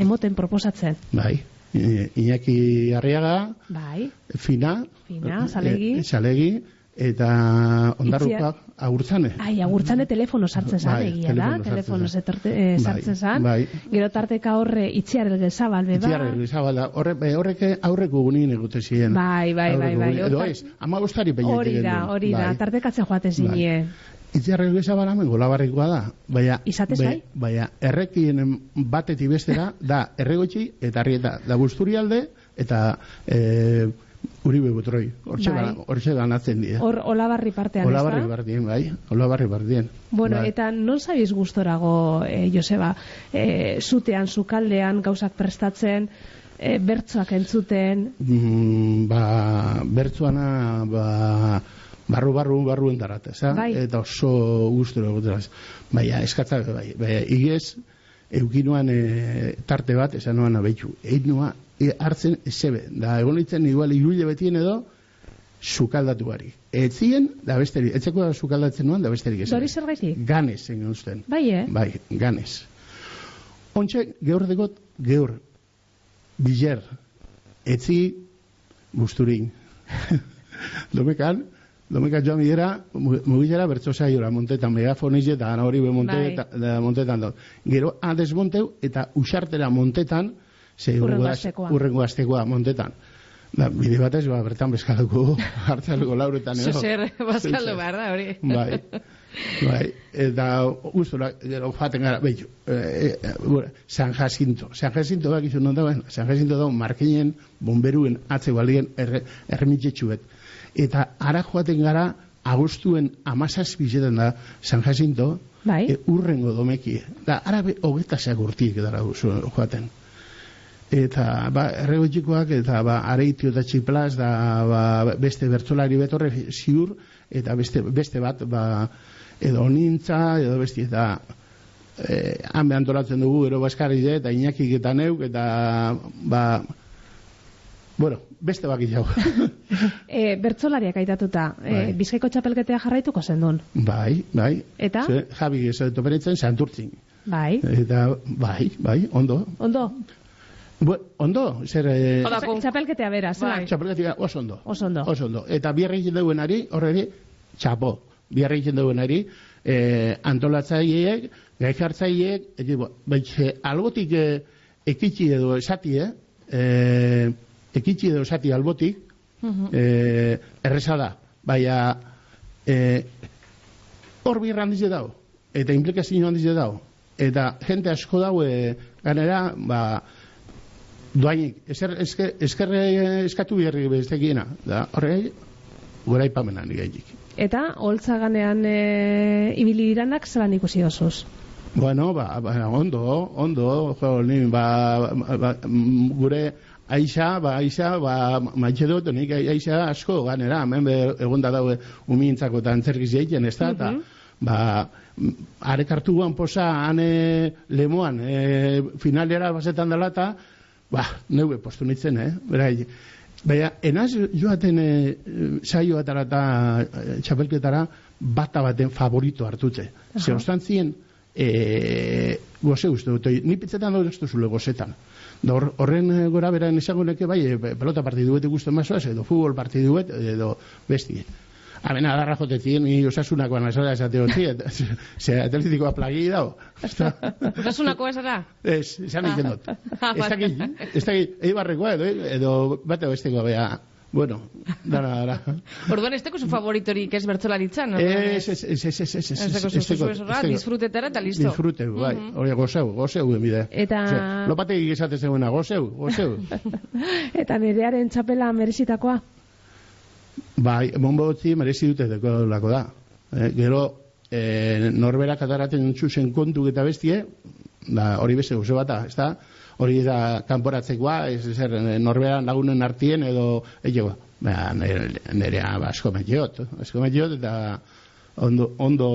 emoten proposatzen. Bai. Iñaki Arriaga, Bai, Fina, Fina, Salegi. eh, Salegi, eta ondarrukoak agurtzane. ai, agurtzane telefono sartzen zan, Bai, egia da, telefono telefono sartzen zetorte, e, Bai, sartzen zan. bai. Gero tarteka horre itziar elgezabal, beba. Itziarra Elizabala, horre, be, horrek aurreko gunin egute ziren. Bai, bai, bai, bai. Edo ez, ama bostari peñetik Hori da, hori da, tartekatzen joaten zinen. Itziarra Elizabala hemen golabarrikoa da. Baina, Izatez bai? Baina, errekien batetik bestera, da erregotxi eta arrieta. Da guzturialde eta e, uribe botroi. Hortxe Bai. bai. hortxe ganatzen dira. Hor, olabarri partean, ez Olabarri da? bardien, bai. Olabarri bardien. Bueno, bai. eta non zabiz gustorago, eh, Joseba, eh, zutean, sukaldean, gauzak prestatzen, eh, bertsoak entzuten, Mm, ba, bertzuana, ba, barru, barru, barru endarat? Bai. Eta oso gustura egoteraz. Baina, eskatza, bai, bai, igez, eukinuan e, tarte bat, esan noan abeitu. Einua, hartzen, zebe, da, egon nintzen, igual, iruile betien edo, sukaldatu bari. Etzien, da besterik, etzeko da sukaldatzen nuan, da besterik ez. Hori zergaitik? Ganez, egin usten. bai, eh? Bai, ganez. Ontxe, geur degot, geur, biler, etzi, busturin. domekan, domekan joan bidera, mugilera bertso saiora, montetan, megafoniz eta hori be Bai. eta- da, montetan dut. Gero, adesmonteu eta usartera montetan, ze Hurrengo da- astekoa. hurrengo astekoa montetan. Da, bide batez, ba, bertan bezkaluko hartzaluko lauretan edo. Zuzer, bazkaldu behar da, hori. Bai. Bai, eta gustura gero joaten gara, behitu, e, e, San Jacinto. San Jacinto bak izun non dagoen, San Jacinto da markinen bomberuen atze balien erre, erremitxetxuet. Eta ara joaten gara, agustuen amazaz bizetan da San Jacinto, Bai. e, urrengo domeki. Da, ara be, hogeta seagurtiek dara joaten. Eta, ba, erregotxikoak, eta, ba, areitio eta txiplaz, da, ba, beste bertzolari betorre ziur, eta beste, beste bat, ba, edo nintza, edo beste, eta, eh, han antolatzen dugu, ero baskarri de, eta inakik eta neuk, eta, ba, bueno, beste baki jau. E, bertzolariak aitatuta, e, bizkaiko txapelketea jarraituko zendun. bai, bai. Eta? Ze, Javi, ez toperitzen, santurtzin. Bai. Eta, bai, bai, ondo. Ondo, Bu, ondo, zer, eh, Oda, Txapel- txapelketea beraz, Bai. zelan? txapelketia oso ondo. Oso ondo. Oso ondo. Eta biarra egiten duenari, horreri, txapo. Biarra egiten duenari, eh, antolatzaileek, gai jartzaileek, eti, bo, baitxe, albotik eh, ekitzi edo esati, eh? eh ekitzi edo esati albotik, eh, erreza da. Baina, eh, hor birra handize dago. Eta implikazio handize dago. Eta jente asko dago, eh, ganera, ba, doainik, esker, esker, eskerre eskatu biherri bestekiena. Da, horre, gura ipamena nigaitik. Eta, holtzaganean e, ibili diranak zelan ikusi dozuz? Bueno, ba, ba, ondo, ondo, jo, ni, ba, ba, mm, gure Aixa, ba, Aixa, ba, maitxe dut, nik Aixa asko ganera, hemen be, egonda daue umientzako eta antzerkiz egiten, ez da, eta, ba, mm, arek hartu guan posa, ane lemoan, e, finalera basetan dela, eta, ba, neue postu nitzen, eh, berai, Baina, enaz joaten e, saioatara eta e, txapelketara bata baten favorito hartutze. Ze ostantzien, e, goze uste dut, ni pitzetan dut ez duzule gozetan. Da hor- horren eh, gora bera esaguneke bai, pelota partiduet ikusten mazoaz, edo futbol partiduet, edo besti. Hemen adarra jotetien, ni osasunako anazora esate hotzi, ze atletikoa plagi dago. Osasunako esara? Ez, esan egiten dut. Ah, Ez dakit, ez dakit, eibarrekoa edo, edo bate bestekoa bea. Bueno, dara, dara. Orduan, ez teko zu favoritorik ez bertzolaritzan? Ez, ez, ez, ez, ez, ez, ez, Ez ez, disfrutetara eta listo. Disfruteu, bai. Hori, gozeu, gozeu, bide. Eta- Lopatek esate zegoena, gozeu, gozeu. Eta nerearen txapela merezitakoa? Bai, monbotzi merezi dute deko lako da. Eh, gero, eh, norberak ataraten txuzen kontu eta bestie, da, hori beste gauze bata, ez da? Hori da kanporatzekoa, ez zer, eh, norberan lagunen artien edo, egego, ba, nere, nerea, ba, asko metiot, asko metiot, eta ondo, ondo,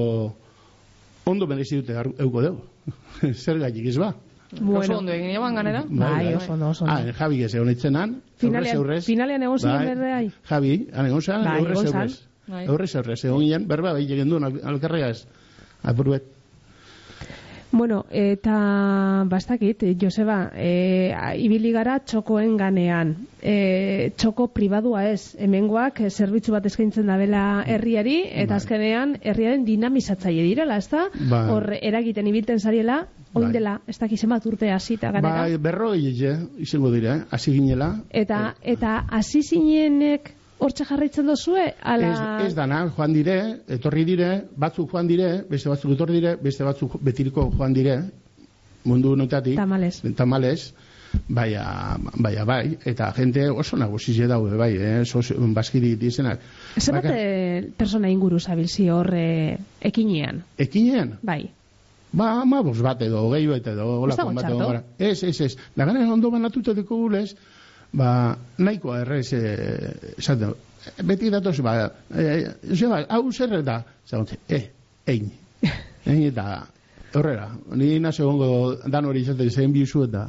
ondo merezi dute euko dugu. zer gaitik ez ba? Oso ondo egin eban ganera? Bai, oso ondo, oso ondo. Ah, Javi ez egon itzenan, Finalean- aurrez aurrez. finalean egon ziren Bai, berreai? Javi, han egon zan, Bai, aurrez. Bai. Aurrez aurrez, egon ginen, berba, bai, egin duen alkarregaz. Apurbet. Bueno, eta bastakit, Joseba, e, ibili gara txokoen ganean. E, txoko pribadua ez, hemengoak e, zerbitzu bat eskaintzen dabela herriari, eta Bai. azkenean herriaren dinamizatzaile direla, ez da? Bai. Hor eragiten ibilten zariela, oin Bai. dela, ez dakiz bat urte hasita ganera. Bai, berroi ege, izango dira, eh? hasi ginela. Eta, eta hasi zinenek hortxe jarraitzen dozue? Ala... Ez, ez dana, joan dire, etorri dire, batzuk joan dire, beste batzuk etorri dire, beste batzuk betiriko joan dire, mundu notatik. Tamales. Tamales, baina, baina bai, eta jente oso nagusize daude, bai, eh? Sos, baskiri dizenak. Baka- bate persona inguru zabilzi hor e, ekinean? Ekinean, Bai. Ba, ama bos bat edo, gehi bat edo, dago bat edo. Ez, ez, ez. Da gana ondo banatuta deko gulez, ba, nahikoa errez, eh, esaten, beti datoz, ba, eh, Joseba, hau zer da, zagontze, eh, ein. Ein eta, horrera, ni nazo egongo dan hori izaten zen bizu eta,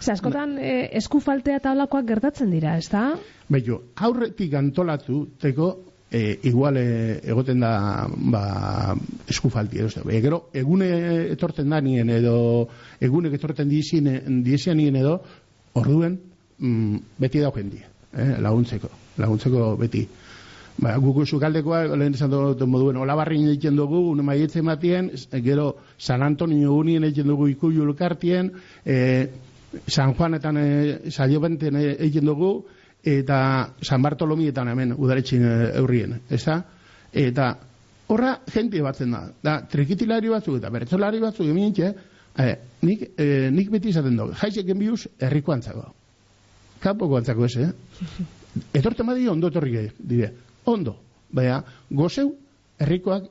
Ze askotan e, esku faltea eta holakoak gertatzen dira, ez da? Beio, aurretik antolatu teko, e, igual e, egoten da ba, eskufalti edo. E, gero, egune etorten da nien edo egunek etorten dizien, dizien nien edo, orduen mm, beti dau jendia, eh, laguntzeko, laguntzeko beti. Ba, gugu sukaldekoa, lehen esan dut moduen, olabarrin egiten dugu, une maietzen matien, gero San Antonio unien egiten dugu ikuyu elkartien, e, San Juanetan e, saiobenten e, egiten dugu, eta San Bartolomietan hemen udaretxin eurrien, ez da? Eta horra jente batzen da, da trikitilari batzuk eta bertzolari batzuk emintxe, e, nik, e, nik beti izaten dugu, jaizek enbiuz herriko antzako. Kapoko antzako ez, eh? Etorten badi ondo etorri dire, ondo, baina gozeu herrikoak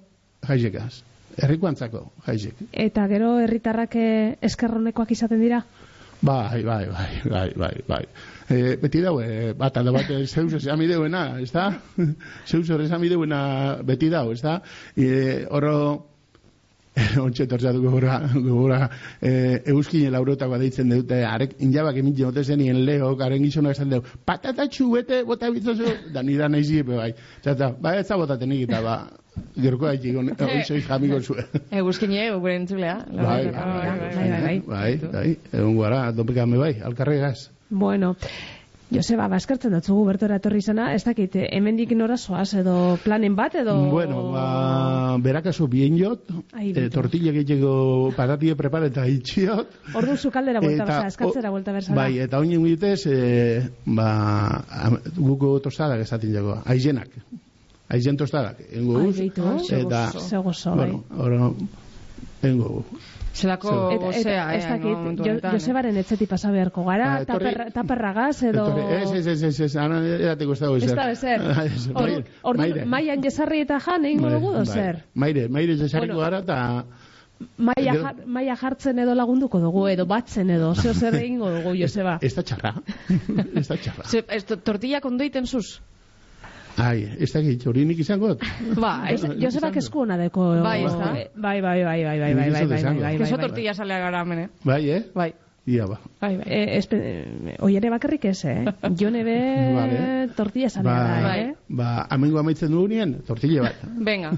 jaizekaz, herriko antzako jaizek. Eta gero herritarrak e, eskerronekoak izaten dira? Bai, bai, bai, bai, bai, bai. E, beti dau, e, bat alde bat zeus esan mideuena, ez da? Zeus esan mideuena beti dau, ez da? E, oro, ontsa etortzatu gogora, gogora e, euskine laurotako deitzen dute, arek injabak emin jote zenien leo, garen gizona esan deu, patata txubete, bota bitzozu, da nida nahi zipe, bai. Zata, ba, ez da botatenik eta ba, gerko haitik, oizoi jamiko zuen. Eguzkine, gure entzulea. Bai, bai, bai, bai, bai. Bai, bai, egun gara, dopekame bai, alkarregaz. Bueno, Joseba, baskertzen dutzugu bertora etorri izana, ez dakit, eh, hemendik nora zoaz edo planen bat edo... Bueno, ba, berakazu bien jot, Ai, e, tortilla gehiago paratie prepara eta itxiot. Ordu sukaldera buelta berza, eskatzera buelta berza. Bai, eta oinen gitez, e, ba, am- guko tostadak esaten jago, aizenak. Aizen tostadak, engo Ai, guz. beitu, eta, ze gozo, bai. bueno, oro, engo gu. Zelako Eta, gozea, ez eh, dakit, jo, eh. Josebaren etzetik pasa beharko gara, Ah, taperragaz edo... Ez, ez, ez, ez, ez, ana erateko ez dago Ez ezer. Ez, Ordu, maire, ordu maire. maian jesarri eta jan egingo Bai, dugu, do bai. zer? Maire, maire jesarriko gara eta... Maia, jar, maia jartzen edo lagunduko dugu, edo batzen edo, zeo zer egingo dugu, Joseba. Ez da txarra. ez da txarra. Tortilla kondoiten zuz? Ai, ez da gitz, hori nik izango. dut. Ba, ez, Nik Joseba izango. esku ona deko... Bai, ez da? Bai, bai, bai, bai, bai, bai, bai, bai, bai, bai, Keso bai, bai. tortilla salea gara hemen, eh? Bai, eh? Bai, Ia ba. bai, bai. E, espe, eh, oiere bakarrik ez, eh? Jone be Vale. tortilla Ba, salea da, Bai. eh? ba, amengo amaitzen dugunien, tortilla bat. Venga.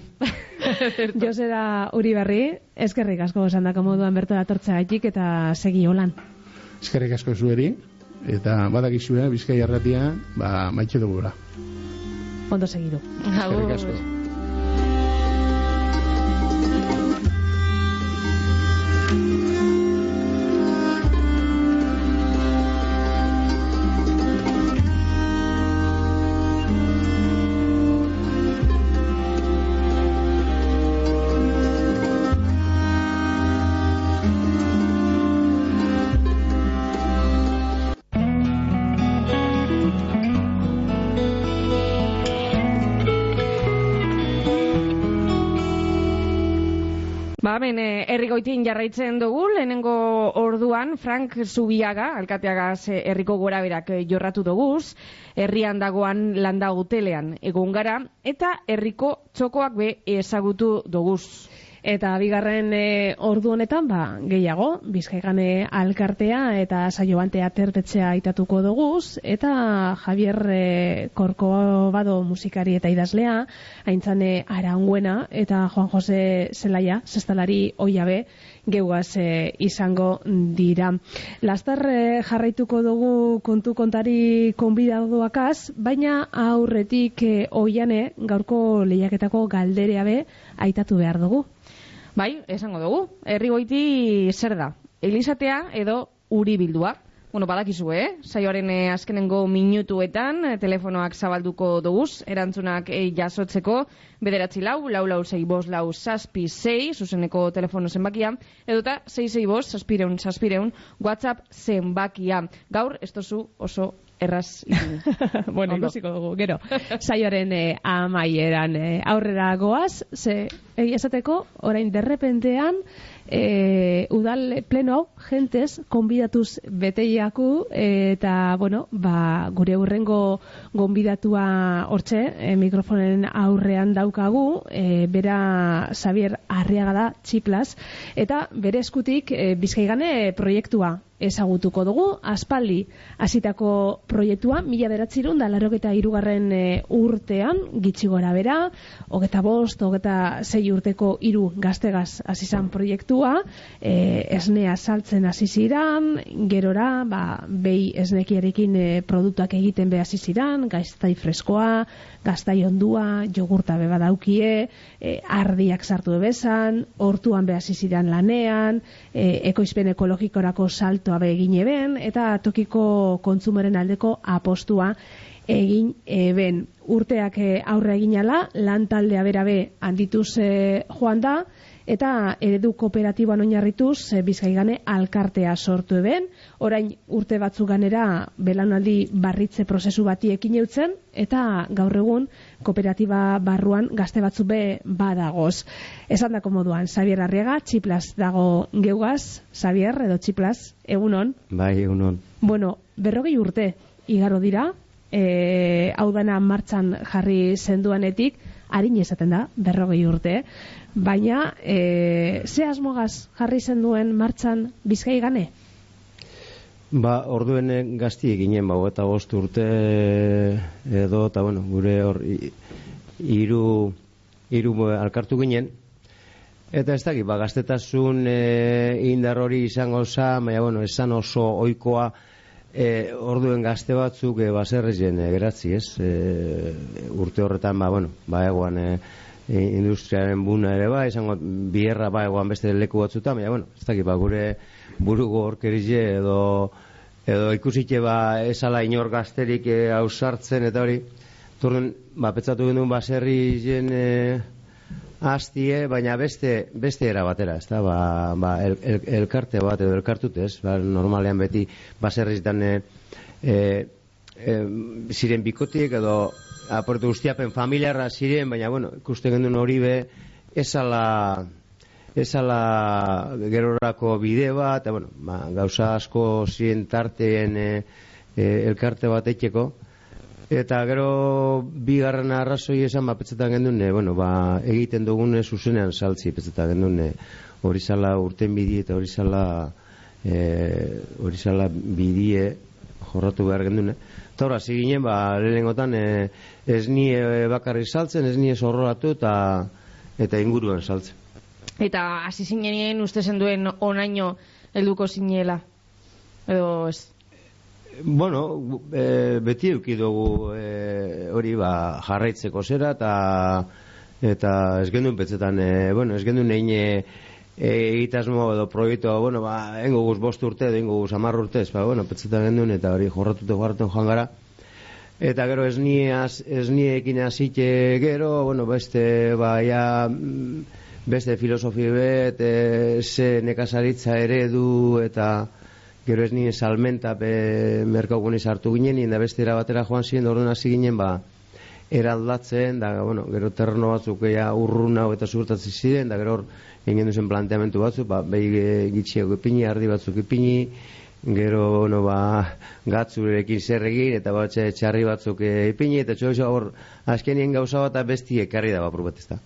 Josera Uribarri, eskerrik asko esan dako moduan bertora tortzea gaitik eta segi holan. Eskerrik asko zueri, eta badakizue, bizkai erratia, ba, maitxe dugura. Ondo segidu. Eskerrik asko. Ba, herrigoitin jarraitzen dugu, lehenengo orduan, Frank Zubiaga, alkateaga herriko gora berak eh, jorratu duguz, herrian dagoan landa hotelean egon gara, eta herriko txokoak be ezagutu duguz. Eta bigarren e, ordu honetan, ba, gehiago, bizkaigane alkartea eta saioantea atertetzea aitatuko doguz, eta Javier e, Korko bado musikari eta idazlea, haintzane araunguena, eta Juan Jose Zelaia, zestalari oiabe, geuaz e, izango dira. Lastar e, jarraituko dugu kontu kontari konbidaduakaz, baina aurretik e, oiane gaurko lehiaketako galderea be aitatu behar dugu. Bai, esango dugu. Herri goiti zer da? Elizatea edo uri bildua. Bueno, badakizu, eh? Saioaren eh, azkenengo minutuetan eh, telefonoak zabalduko duguz, erantzunak eh, jasotzeko, bederatzi lau, lau lau zei bos lau saspi zei, zuzeneko telefono zenbakia, edota zei zei bos, saspireun, saspireun, whatsapp zenbakia. Gaur, ez tozu oso erraz bueno, Ondo. ikusiko dugu, gero. Saioaren eh, amaieran eh, aurrera goaz, ze egia esateko, orain derrepentean, eh, udal pleno hau, gentez, konbidatuz beteiaku, eta, bueno, ba, gure urrengo gonbidatua hortxe, eh, mikrofonen aurrean daukagu, eh, bera Xavier Arriaga da, txiplas, eta bere eskutik eh, bizkaigane proiektua ezagutuko dugu, aspaldi hasitako proiektua, mila beratzirun da laroketa irugarren e, urtean, gitxi gora bera, hogeta bost, hogeta zei urteko hiru gaztegaz azizan proiektua, e, esnea saltzen hasi ziran, gerora, ba, behi esnekierekin e, produktuak egiten be hasi ziran, gaiztai freskoa, gaztai ondua, jogurta beba daukie, e, ardiak sartu ebezan, hortuan be hasi ziran lanean, e, ekoizpen ekologikorako saltoa be egin eben, eta tokiko kontzumeren aldeko apostua egin eben. Urteak eh, aurre eginala, lan taldea berabe handituz joan da, eta eredu kooperatiboan oinarrituz e, bizkaigane alkartea sortu eben. Orain urte batzu ganera belanaldi barritze prozesu bati ekin eutzen, eta gaur egun kooperatiba barruan gazte batzu be badagoz. Esan dako moduan, Xavier Arriaga, txiplas dago geugaz, Xavier edo txiplas, egunon. Bai, egunon. Bueno, berrogei urte igaro dira, e, hau dana martxan jarri zenduanetik, harin esaten da, berrogei urte, baina e, ze asmogaz jarri zenduen martxan bizkai gane? Ba, orduen gazti eginen, ba, eta bost urte edo, eta bueno, gure hor hiru hiru alkartu ginen. Eta ez dakit, ba, gaztetasun e, indar hori izango za, baina, bueno, esan oso oikoa e, orduen gazte batzuk e, baserrezen e, geratzi, ez? E, urte horretan, ba, bueno, ba, egoan e, industriaren buna ere ba, izango bierra ba, egoan beste leku batzutan, baina, bueno, ez dakit, ba, gure burugo horkerize edo edo ikusitxe ba esala inor gazterik e, ausartzen eta hori Turdun, ba, petzatu genuen baserri zen e, hastie, baina beste, beste era batera, ez da, ba, ba, el, el, elkarte bat edo elkartut, ez, ba, normalean beti baserrizitan e, e, e, ziren bikotiek edo aportu guztiapen familiarra ziren, baina, bueno, ikusten genuen hori be, esala, esala gerorako bide bat, eta, bueno, ba, gauza asko ziren tarteen e, e, elkarte bat etxeko, Eta gero bigarren arrazoi esan ba petzetan gendune, bueno, ba, egiten dugune zuzenean saltzi petzetan gendune hori zala urten bidie eta hori zala e, hori zala bidie jorratu behar gendune. Eta horra, ziginen, ba, lehenengotan e, ez ni bakarri saltzen, ez ni ez eta, eta inguruan saltzen. Eta hasi zinenien uste zenduen onaino helduko zinela. Edo ez. Bueno, e, beti euki e, hori ba, jarraitzeko zera eta eta ez gendun betzetan e, bueno, ez gendun egin egitasmo edo proiektua, bueno, ba, engo guz bost urte, engo guz amarr urte, ez, ba, bueno, petzetan gendun, eta hori jorratute jorraten joan gara. Eta gero ez nie, az, ez nie azite gero, bueno, beste, ba, ja, mm, beste filosofi bet, e, ze nekazaritza eredu, eta gero ez nien salmenta be, merkaugunez hartu ginen, da beste batera joan ziren, orduan hasi ginen, ba, eraldatzen, da, bueno, gero terreno batzuk ja urruna eta zurtatzen ziren, da gero hor egin duzen planteamentu batzuk, ba, behi gitxiago ipini, ardi batzuk ipini, gero, no, ba, gatzurekin zer egin, eta batxe txarri batzuk eh, ipini, eta txo, hor, azkenien gauza bat besti ekarri da bat da.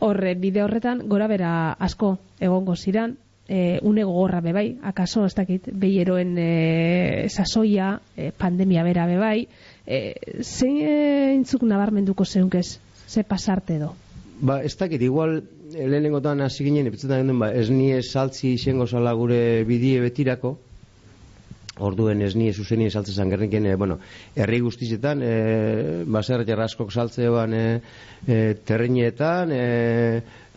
Horre, bide horretan, gora bera asko egongo ziran, e, une gogorra bebai, akaso, ez dakit, behi eroen e, sasoia, e, pandemia bera bebai, e, zein e, intzuk nabarmenduko zeunkez, ze pasarte edo? Ba, ez dakit, igual Eh, lehenengotan hasi ginen ipitzetan genuen ba, ez nie saltzi izango zala gure bidie betirako. Orduen ez nie zuzeni saltze zan gerrenken e, bueno, herri guztizetan e, baser jarraskok saltze eban e, e, terrenietan e,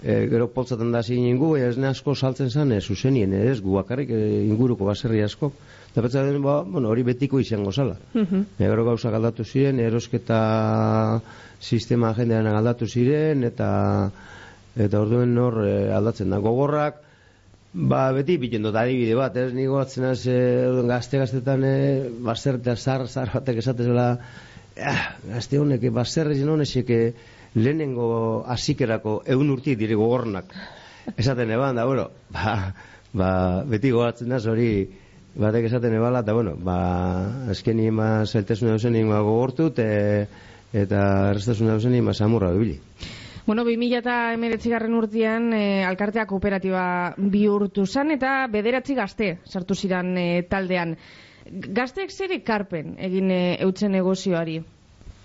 e, gero poltzaten da zin ingu ez ne asko saltzen zan zuzenien ez gu bakarrik e, inguruko baserri askok eta betza den ba, bueno, hori betiko izango zala. Uh -huh. e, gero gauza galdatu ziren erosketa sistema jendean aldatu ziren eta eta orduen hor e, aldatzen da gogorrak. Ba beti biten dut adibide bat ez nigo atzen az e, gazte gaztetan e, basertea zar zar batek esatezela eh, gazte honek baserre zen honek lehenengo asikerako egun urti dire gogornak esaten eban da bueno ba, ba beti gogatzen da hori batek esaten ebala eta bueno ba azken ima zeltesuna duzen ima gogortu eta errestasuna duzen ima samurra bibili Bueno, 2000 eta emeretzigarren urtean e, alkartea kooperatiba bihurtu zan eta bederatzi gazte sartu ziren e, taldean. Gazteek zer karpen egin e, eutzen negozioari?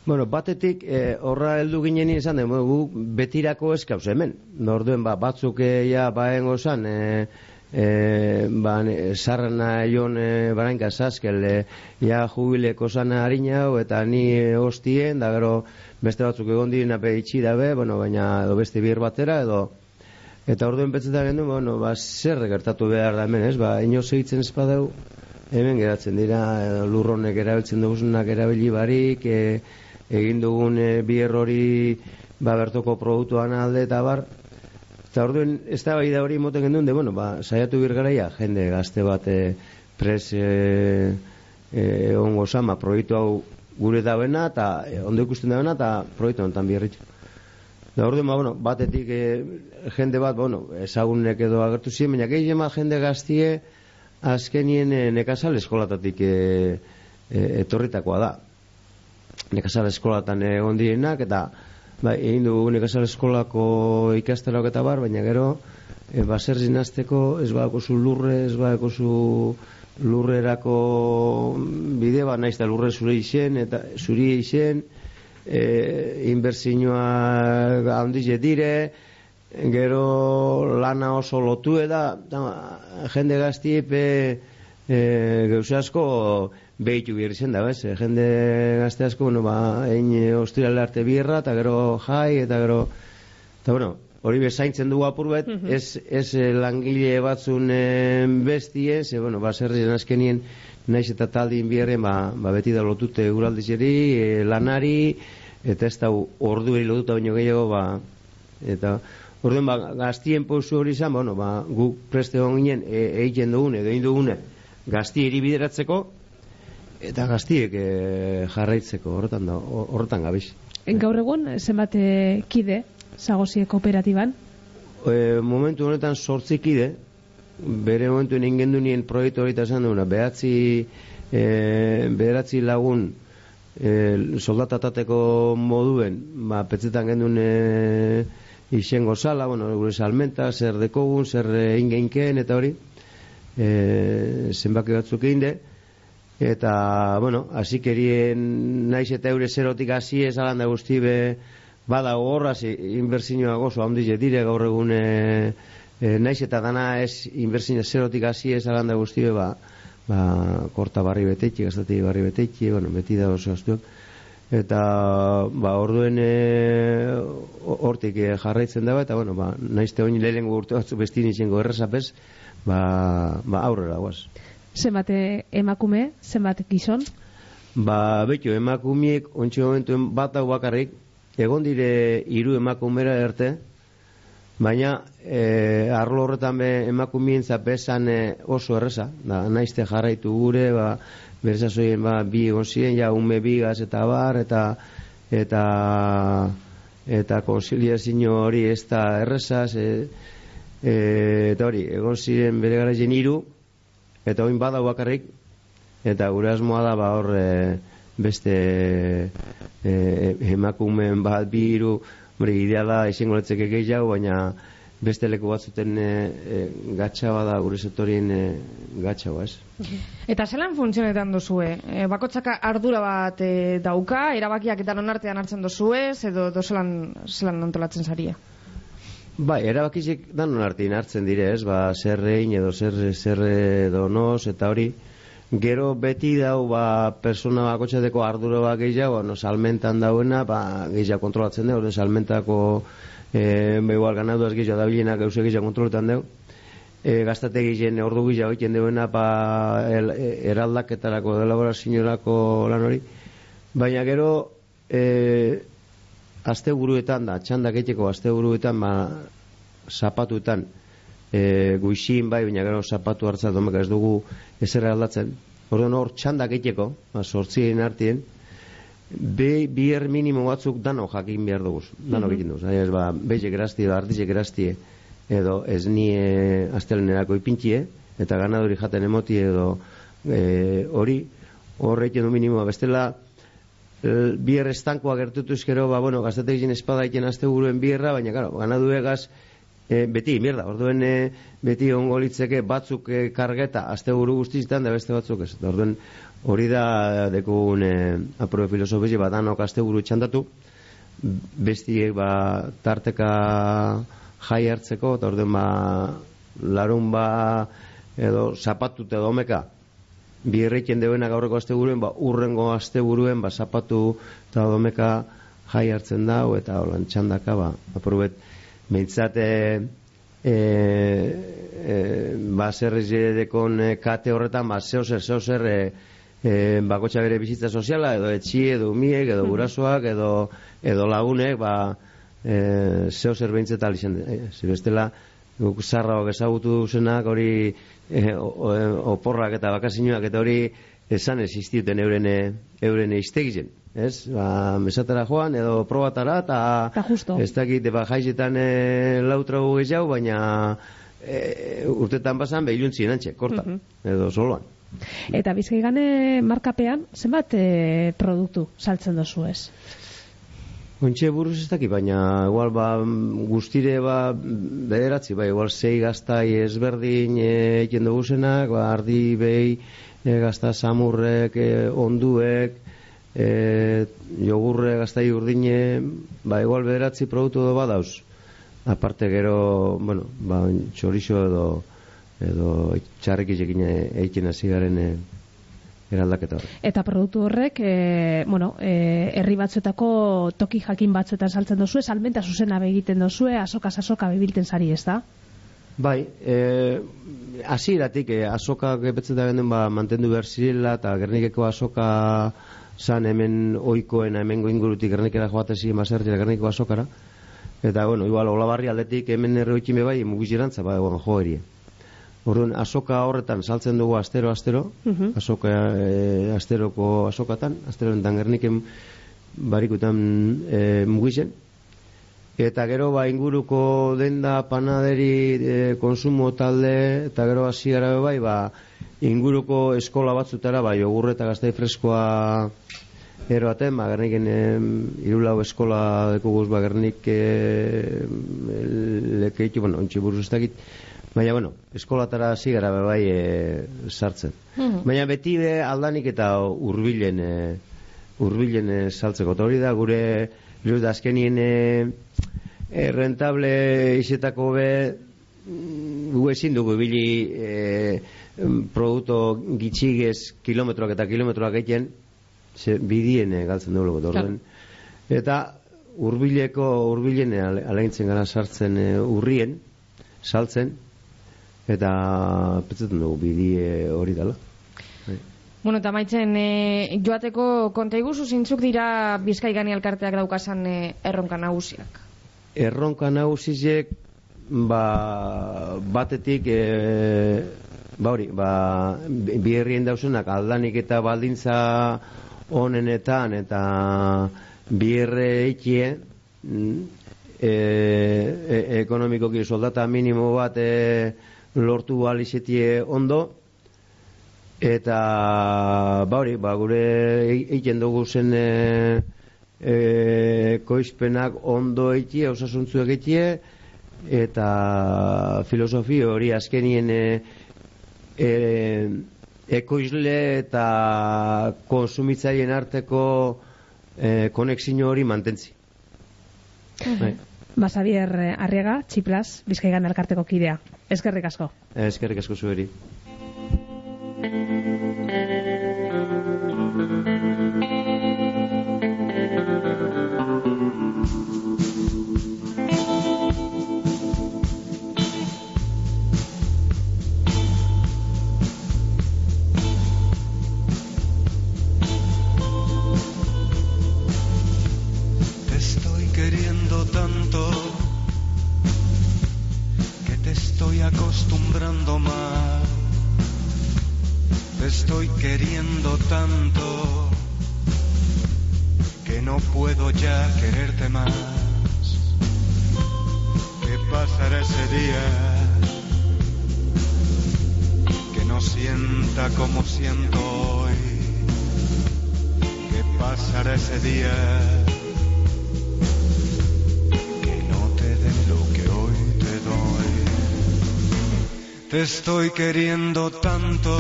Bueno, batetik horra heldu ginen izan den, gu betirako eskauz hemen. Norduen ba, batzuk ja baen gozan, e, e, ba, sarrana joan e, barainka zazkel, e, ja jubileko zana harina eta ni e, hostien, da gero beste batzuk egon direna be itxi dabe, bueno, baina edo beste bir batera edo eta orduen betzetan gendu, bueno, ba, zer gertatu behar da hemen, ez? Ba, ino segitzen espadeu, hemen geratzen dira, lurronek erabiltzen dugunak erabili barik, e, egin dugun e, bier hori ba, bertoko produktuan alde eta bar, eta orduen ez da bai da hori moten gendun, de, bueno, ba, saiatu bir garaia, jende gazte bat e, pres e, e, ongo sama, proiektu hau gure dauena eta e, ondo ikusten dauena eta proiektu honetan biherritxu. Da orde, ba, bueno, batetik e, jende bat, bueno, ezagunek edo agertu ziren, baina gehi jema jende gaztie azkenien e, nekazal eskolatatik e, e, etorritakoa da. Nekazal eskolatan egon direnak eta ba, egin dugu nekazal eskolako ikasterak eta bar, baina gero e, baser zinazteko ez badako zu lurre, ez badako zu lurrerako bide bat naiz da lurre zure izen eta zuri izen e, inbertsioa handiz dire gero lana oso lotu da, jende gazti e, geuse asko behitu bihar izen da, bez? jende gazte asko, bueno, ba, egin ostirale arte bierra, eta gero jai, eta gero, eta bueno, hori bezaintzen dugu apur mhm. ez, ez eh, langile batzun e, bestie, ze, bueno, baserri azkenien naiz eta taldin bierren, ba, ba beti da lotute uraldizeri, e, lanari, eta ez da ordu eri lotuta baino gehiago, ba, eta orduen ba, gaztien pozu hori izan, bueno, ba, gu preste hon ginen, e, egiten dugune, egin dugune, gazti eri bideratzeko, eta gaztiek e, jarraitzeko, horretan da, horretan gabiz. Gaur egun, zenbat kide, zagozie kooperatiban? E, momentu honetan sortzikide, bere momentu ingen nien proiektu hori esan duena, behatzi, e, behatzi lagun e, soldatatateko moduen, ba, petzetan gendun e, izengo sala, bueno, gure salmenta, zer dekogun, zer ingeinken, eta hori, e, zenbaki batzuk egin eta, bueno, hasikerien naiz eta eure zerotik hasi ez da guzti be, bada horra inbertsioa gozo handi dire gaur egun e, e, naiz eta dana ez inbertsio zerotik hasi ez alanda guztie ba ba korta barri betetxe gastati barri betetxe bueno beti da oso astu eta ba orduen e, hortik e, jarraitzen dago eta bueno ba naizte oin lehengo urte batzu besti nizengo errezapez ba, ba aurrera guaz Zenbat emakume, zenbat gizon? ba betxo emakumiek ontsi momentuen bat hau bakarrik egon dire hiru emakumera erte baina e, arlo horretan be emakumien zapesan e, oso erreza da, naizte jarraitu gure ba, berzazoien ba, bi egon ziren ja ume bigaz eta bar eta eta eta konsiliazio hori ez da errezaz e, e, eta hori egon ziren bere gara hiru eta oin badau bakarrik eta gure asmoa da ba hor e, beste e, emakumeen bat bi hiru hori ideala izango letzeke gehiago baina beste leku batzuten e, e, gatsa bada gure sektorien e, gatsa ez Eta zelan funtzionetan duzue? E, bakotzaka ardura bat e, dauka, erabakiak eta artean hartzen duzue, edo do zelan, zelan antolatzen zaria? Bai, erabakizik danon artean hartzen dire, ez? Ba, zerrein edo zer, zer edo nos, eta hori, gero beti dau, ba, persona bakotxateko ardura bat gehiago, no, salmentan dauena, ba, gehiago kontrolatzen dugu, salmentako, e, ba, igual, ganadu ez gehiago dabilenak eusek gehiago kontroletan dugu, e, gaztategi jen ordu gila egiten duena pa el, e, eraldaketarako elaborazioarako lan hori baina gero e, asteburuetan da txandak egiteko asteburuetan ba zapatuetan e, guixin bai baina gero zapatu hartza domeka ez dugu ezer aldatzen orduan hor txandak egiteko ba, sortzien artien Be, bier minimo batzuk dano jakin behar dugu, dano mm -hmm. egiten. Ez ba, bezek erasti, artizek erasti, edo ez nie astelenerako ipintxie, eta ganadori jaten emoti edo e, hori, horreiten du minimoa. Bestela, e, bier estankoa gertutu ezkero, ba, bueno, gaztate egin espada azte buruen bierra, baina, karo, ganadu egaz, e, beti, mierda, orduen e, beti ongo litzeke batzuk e, kargeta azte buru guztiztan, da beste batzuk ez. Orduen, hori da dekun e, aprobe filosofizi, bat anok azte buru txandatu, bestiek, ba, tarteka jai hartzeko, eta orden ba, larun ba, edo zapatu eta domeka, bi erreiten deuena gaurreko azte buruen, ba, urrengo azte buruen, ba, zapatu eta domeka jai hartzen dau, eta holan txandaka, ba, aprobet, meintzate, e, e, ba, dekon e, kate horretan, ba, zeo zer, zeo zer, e, e, bakotxa bere bizitza soziala, edo etxi, edo umiek, edo gurasoak, edo, edo lagunek, ba, e, zeo zer behintzetal izan e, zibestela guk zarra ezagutu hori e, oporrak eta bakasinoak eta hori esan existiuten euren euren iztegizen ez? Ba, mesatara joan edo probatara eta ez dakit ba, jaizetan e, lautra gehiago baina e, urtetan basan behiluntzi nantxe, korta mhm. edo soloan Eta bizkaigane markapean, zenbat e, produktu saltzen dozu ez? Ontxe buruz ez daki, baina igual ba, guztire ba, bederatzi, ba, igual zei gaztai ezberdin egin dugu zenak, ba, ardi behi e, gazta samurrek, e, onduek, e, jogurre gaztai urdine, ba, igual bederatzi produktu do badauz. Aparte gero, bueno, ba, txorixo edo, edo txarrik egin egin hasi garen e, eraldaketa hori. Eta produktu horrek, e, bueno, e, herri batzuetako toki jakin batzuetan saltzen dozue, salmenta zuzena egiten dozue, asoka asoka bebilten zari ez da? Bai, e, asiratik, e, asoka gepetzen da ba, mantendu behar zirela, eta gernikeko asoka zan hemen oikoen, hemen ingurutik gernikera joatezi mazertira gernikeko asokara, eta, bueno, igual, olabarri aldetik hemen erroikime bai, mugizirantza, bai, bueno, jo Orduan, asoka horretan saltzen dugu astero astero, uh asoka e, asteroko asokatan, astero enten gerniken barikutan e, mugizen. Eta gero ba inguruko denda panaderi e, konsumo talde eta gero hasi gara bai ba inguruko eskola batzutara ba jogurre eta gaztai freskoa eroaten, ba gerniken e, irulau eskola dekuguz ba gernik e, lekeitu, bueno, ontsi buruz ez dakit, Baina, bueno, eskolatara hasi gara bai e, sartzen. Hmm. Baina beti be aldanik eta hurbilen e, hurbilen e, saltzeko. Eta hori da gure gure da azkenien e, e, rentable izetako be mm, gu ezin dugu bili e, produkto gitxigez kilometroak eta kilometroak egiten ze bidien eh, galtzen dugu orduan. Eta hurbileko hurbilen alegintzen gara sartzen eh, urrien, saltzen eta pentsatzen dugu bidie hori dela. Bueno, eta maitzen, e, joateko konta iguzu zintzuk dira bizkaigani elkarteak daukasan e, erronka nagusiak. Erronka nagusizek ba, batetik e, ba hori, ba, bi herrien dauzenak aldanik eta baldintza honenetan eta bi herre ikie mm, e, e, ekonomikoki soldata minimo bat e, lortu alizetie ondo eta ba hori, ba gure egiten dugu zen e, e, koizpenak ondo eitie, osasuntzu egitie eta filosofi hori azkenien e, e, ekoizle eta konsumitzaileen arteko e, konexio hori mantentzi. Bai. Ba, Xavier Arriaga, Txiplas, Bizkaigan elkarteko kidea. Eskerrik asko. Eskerrik asko zueri. Estoy queriendo tanto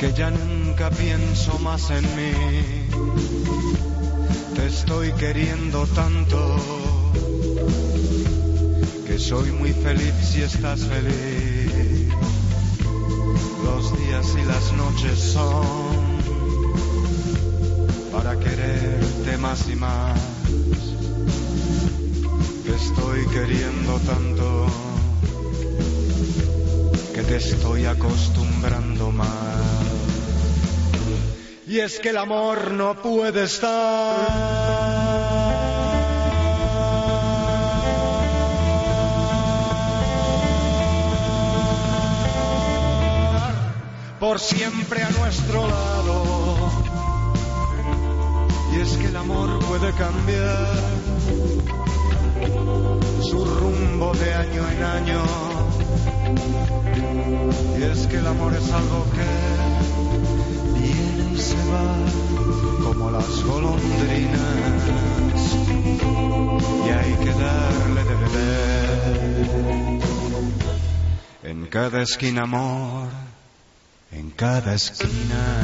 que ya nunca pienso más en mí. Te estoy queriendo tanto que soy muy feliz si estás feliz. Los días y las noches son para quererte más y más. Te estoy queriendo tanto que te estoy acostumbrando mal. Y es que el amor no puede estar por siempre a nuestro lado. Y es que el amor puede cambiar su rumbo de año en año. Y es que el amor es algo que viene y se va como las golondrinas. Y hay que darle de beber. En cada esquina amor, en cada esquina.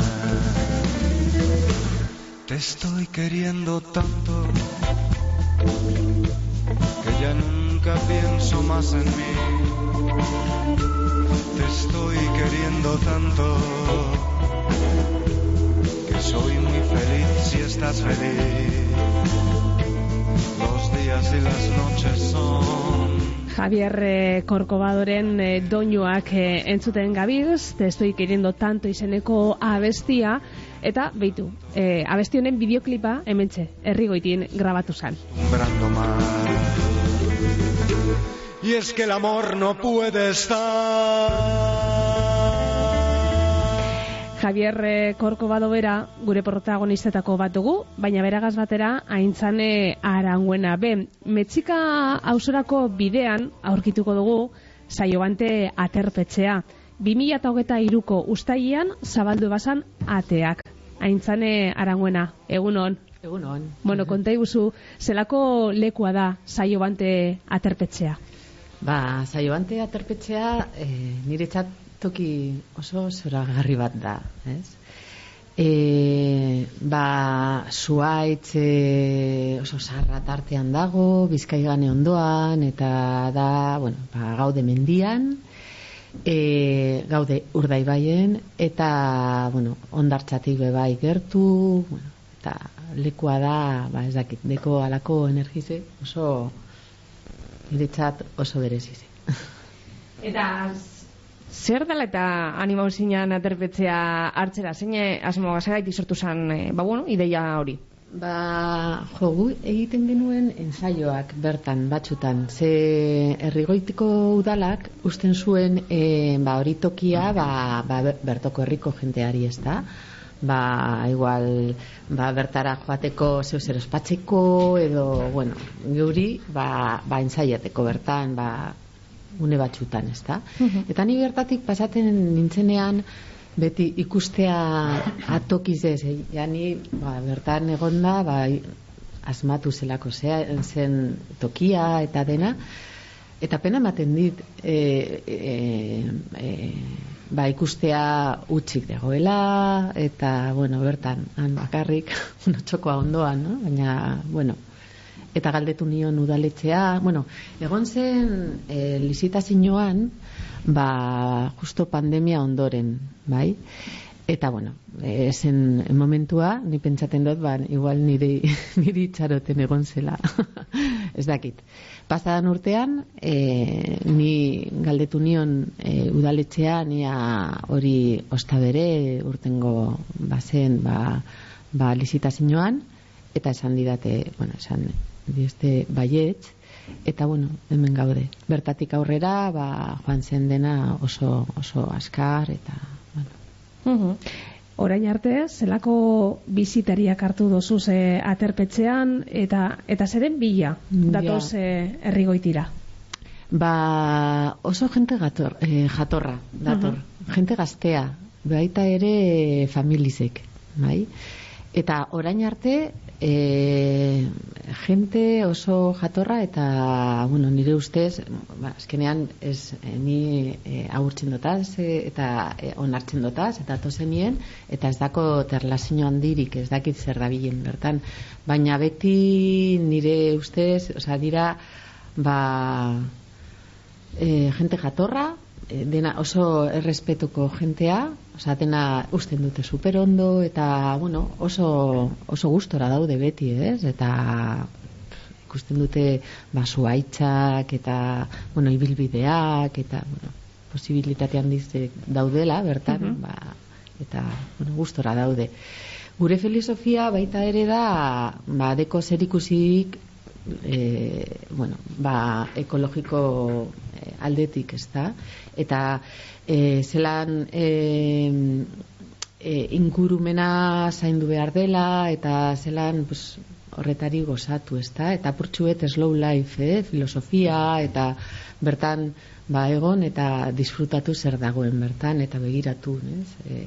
Te estoy queriendo tanto que ya nunca pienso más en mí. Te estoy queriendo tanto que soy muy feliz si estás feliz. Los días y las noches son Javier eh, Korkobadoren eh, doinuak eh, entzuten gabiz, te estoy queriendo tanto izeneko abestia, eta beitu, eh, abesti honen bideoklipa hementxe, herrigoitien grabatu zan. acostumbrando mal. Y es que el amor no puede estar. Javier eh, Korkobado bera, gure protagonistetako bat dugu, baina beragaz batera aintzane aranguena. Ben, metxika ausorako bidean aurkituko dugu saiobante aterpetxea. 2008 ko ustailean zabaldu bazan ateak. Aintzane aranguena, egunon. Egunon. Bueno, konta iguzu, zelako lekua da saiobante aterpetxea? Ba, zaiobante aterpetxea e, niretzat toki oso zoragarri bat da, ez? E, ba, zuaitz e, oso zarra tartean dago, bizkaigane ondoan, eta da, bueno, ba, gaude mendian, e, gaude urdaibaien eta bueno, ondartzatik be bai gertu bueno, eta lekua da ba ez dakit deko alako energize oso niretzat oso berezize Eta zer dela eta animau zinean aterpetzea hartzera, zein asmo gazagaitik sortu zen, eh, ba bueno, ideia hori? Ba, jo, gu egiten genuen ensaioak bertan, batxutan. Ze herrigoitiko udalak usten zuen e, ba, hori tokia ba, ba, bertoko herriko jenteari ez da. Ba, igual, ba, bertara joateko zeu zer ospatzeko edo, bueno, geuri, ba, ba ensaiateko bertan, ba, une batxutan, ez da? Eta ni bertatik pasaten nintzenean, beti ikustea atokiz ez, eh? ja ni ba, bertan egonda, ba, asmatu zelako zea, zen tokia eta dena, eta pena ematen dit, e, e, e, ba, ikustea utxik dagoela, eta, bueno, bertan, han bakarrik, uno txokoa ondoan, no? baina, bueno, eta galdetu nion udaletxea, bueno, egon zen e, lizitazioan, ba, justo pandemia ondoren, bai? Eta, bueno, e, zen momentua, ni pentsaten dut, ba, igual niri, niri txaroten egon zela. Ez dakit. Pasadan urtean, e, ni galdetu nion e, udaletxea, nia hori ostabere urtengo bazen, ba, ba, lizitazioan, eta esan didate, bueno, esan dieste baietz, eta bueno, hemen gaude. Bertatik aurrera, ba, joan zen dena oso, oso askar, eta, Mhm. Orain arte, zelako bizitariak hartu dozu ze aterpetzean, eta eta zeren bila datoz eh, herrigoitira? Ba, oso jente gator, eh, jatorra, dator. Jente gaztea, baita ere familizek, bai? Eta orain arte, e, gente oso jatorra eta bueno, nire ustez ba, azkenean ez, e, ni e, agurtzen dotaz e, eta e, onartzen dotaz eta tozenien eta ez dako terlazio handirik ez dakit zer dabilen bertan. Baina beti nire ustez oza, dira ba e, gente jatorra dena oso errespetuko jentea Osa, dena usten dute super ondo eta, bueno, oso, oso gustora daude beti, ez? Eta ikusten dute basu aitzak eta, bueno, ibilbideak eta, bueno, posibilitate handiz daudela, bertan, ba, eta, bueno, gustora daude. Gure filosofia baita ere da, ba, deko zer ikusik, e, bueno, ba, ekologiko aldetik, ez da? Eta, e, zelan e, e, ingurumena zaindu behar dela eta zelan pues, horretari gozatu ez da eta purtsuet slow life eh, filosofia eta bertan ba egon eta disfrutatu zer dagoen bertan eta begiratu ez? E,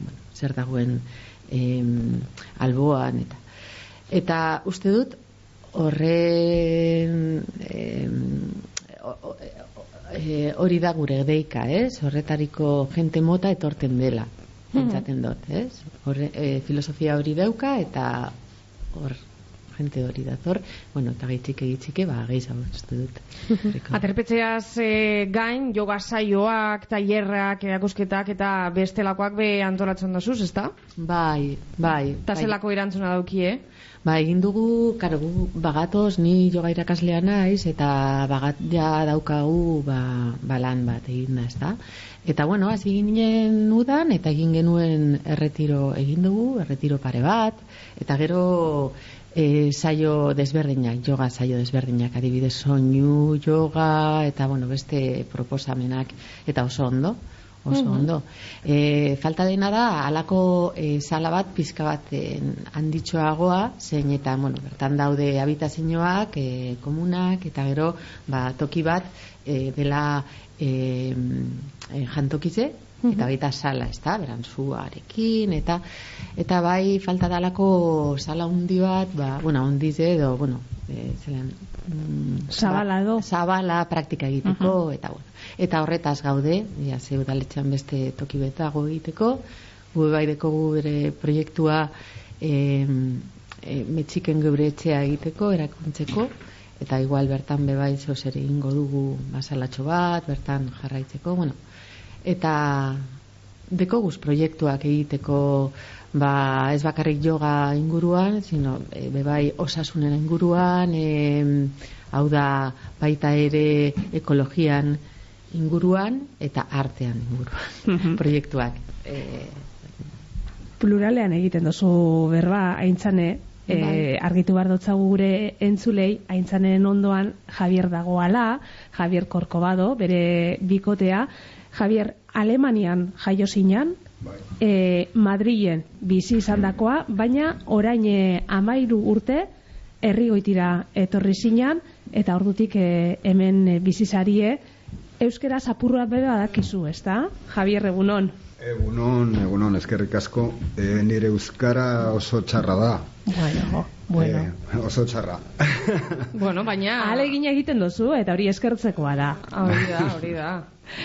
bueno, zer dagoen e, alboan eta eta uste dut horren e, e, hori da gure deika, ez? Horretariko jente mota etorten dela, hmm. pentsaten dut, ez? Horre, e, filosofia hori dauka eta hor jente hori dator, bueno, eta gaitzike gaitzike, ba, gehiz hau dut. Aterpetzeaz e, gain, joga saioak, tailerrak, erakusketak eta bestelakoak be antolatzen dozuz, ezta? Bai, bai. Eta bai. zelako erantzuna dauki, eh? Ba, egin dugu, kargu, bagatoz, ni joga irakaslea naiz, eta bagat ja daukagu, ba, balan bat egin da, ez da? Eta, bueno, hasi ginen udan, eta egin genuen erretiro egin dugu, erretiro pare bat, eta gero e, saio desberdinak, joga saio desberdinak, adibidez soinu, joga, eta, bueno, beste proposamenak, eta oso ondo oso ondo. E, falta dena da, alako e, sala bat, pizka bat e, handitxoagoa, zein eta, bueno, bertan daude habitazioak, e, komunak, eta gero, ba, toki bat, e, dela e, e, jantokize, eta baita sala, ez da, beran zuarekin, eta eta bai falta dalako sala hundi bat, ba, bueno, hundize edo, bueno, e, zelan, mm, zabala edo. Zabala praktika egiteko, eta bueno. Eta horretaz gaude, ja, ze udaletxean beste toki betago egiteko, gu bai bere proiektua e, e, metxiken geure etxea egiteko, erakuntzeko, eta igual bertan bebai zeo zer egingo dugu basalatxo bat, bertan jarraitzeko, bueno, eta deko guz proiektuak egiteko ba, ez bakarrik yoga inguruan, sino e, bebai osasunen inguruan, e, hau da baita ere ekologian inguruan eta artean inguruan proiektuak. E, Pluralean egiten dozu berba, aintzane, e, Bai. argitu behar dotzagu gure entzulei, aintzanen ondoan Javier dagoala, Javier Korkobado, bere bikotea, Javier Alemanian jaio zinan, e, Madrilen bizi izan dakoa, baina orain e, amairu urte herrigoitira etorri zinan, eta ordutik e, hemen e, bizizarie, euskera zapurra bebe badakizu, ezta? Javier egunon. Egunon, egunon, eskerrik asko. E, nire euskara oso txarra da. Bueno, bueno. E, oso txarra. Bueno, baina... Alegin egiten dozu, eta hori eskertzekoa da. Hori da, hori da.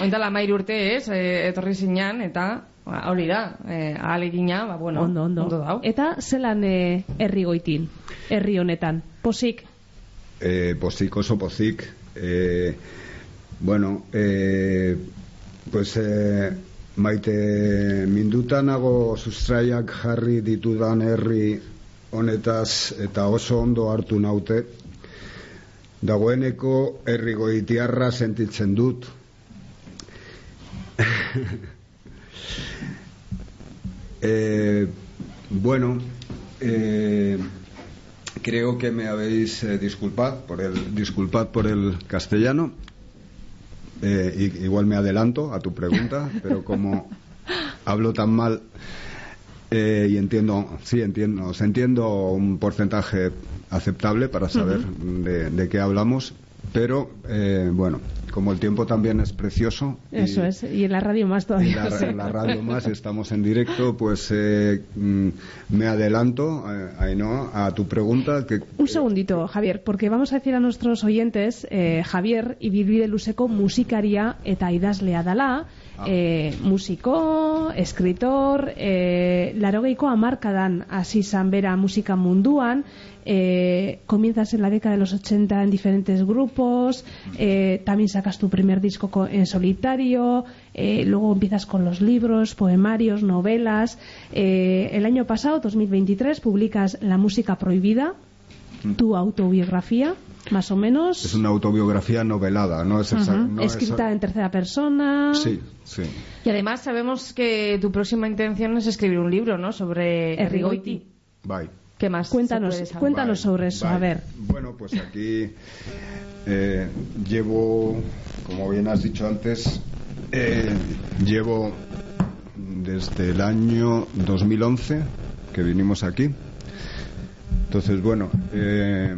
Ointala mair urte ez, e, etorri zinan, eta ba, hori da, e, ahalegina, ba, bueno, ondo, ondo. dau. Eta zelan e, herri goitin, herri honetan, posik? E, pozik, oso pozik. E, bueno, e, pues, e, maite mindutanago sustraiak jarri ditudan herri honetaz eta oso ondo hartu naute. Dagoeneko herri goitiarra sentitzen dut. Eh, bueno, eh, creo que me habéis eh, disculpad por el disculpad por el castellano. Eh, igual me adelanto a tu pregunta, pero como hablo tan mal eh, y entiendo, sí entiendo, os entiendo un porcentaje aceptable para saber de, de qué hablamos, pero bueno, como el tiempo también es precioso. y- Eso es, y en la radio más en todavía. en la radio más estamos en directo, pues eh, mm, me adelanto, eh, Ainhoa, a tu pregunta. Que, Un segundito, Javier, porque vamos a decir a nuestros oyentes, eh, Javier ibilbide luzeko musikaria eta idazlea dala, Ah. eh, musiko, escritor, eh, larogeiko amarkadan hasi izan bera musika munduan, eh, comienzas en la década de los 80 en diferentes grupos, eh, también sacas tu primer disco co- en solitario, eh, luego empiezas con los libros, poemarios, novelas. Eh, el año pasado, 2023, publicas La música prohibida, tu autobiografía, más o menos, es una autobiografía novelada, no es esa- no es- escrita en tercera persona. Sí, sí. Y además sabemos que tu próxima intención es escribir un libro, ¿no? Sobre Errigoiti. Bye. ¿Qué más? Cuéntanos, cuéntanos sobre eso, a ver. Bueno, pues aquí eh, llevo, como bien has dicho antes, eh, llevo desde el año 2011 que vinimos aquí. Entonces, bueno, eh,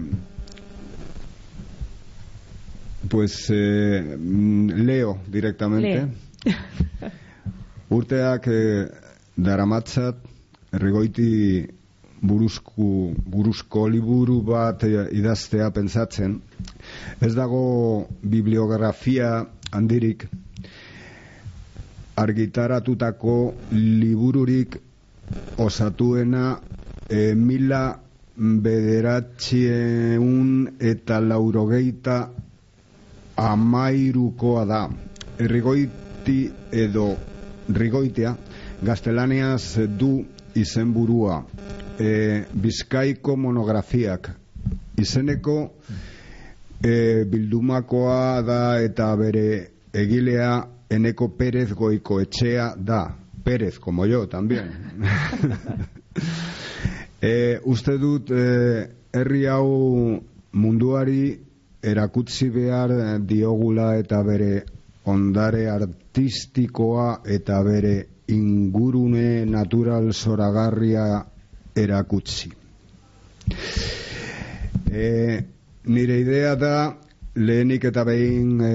pues eh, mm, leo directamente. Urteak eh, daramatzat errigoiti buruzku, buruzko liburu bat eh, idaztea pentsatzen. Ez dago bibliografia handirik argitaratutako libururik osatuena e, mila bederatxieun eta laurogeita amairukoa da. Errigoiti edo rigoitea gaztelaniaz du izenburua. E, Bizkaiko monografiak izeneko e, bildumakoa da eta bere egilea Eneko Pérez Goiko etxea da. Pérez, como yo, también. e, uste dut e, herri hau munduari erakutsi behar diogula eta bere ondare artistikoa eta bere ingurune natural zoragarria erakutsi. E, nire idea da lehenik eta behin e,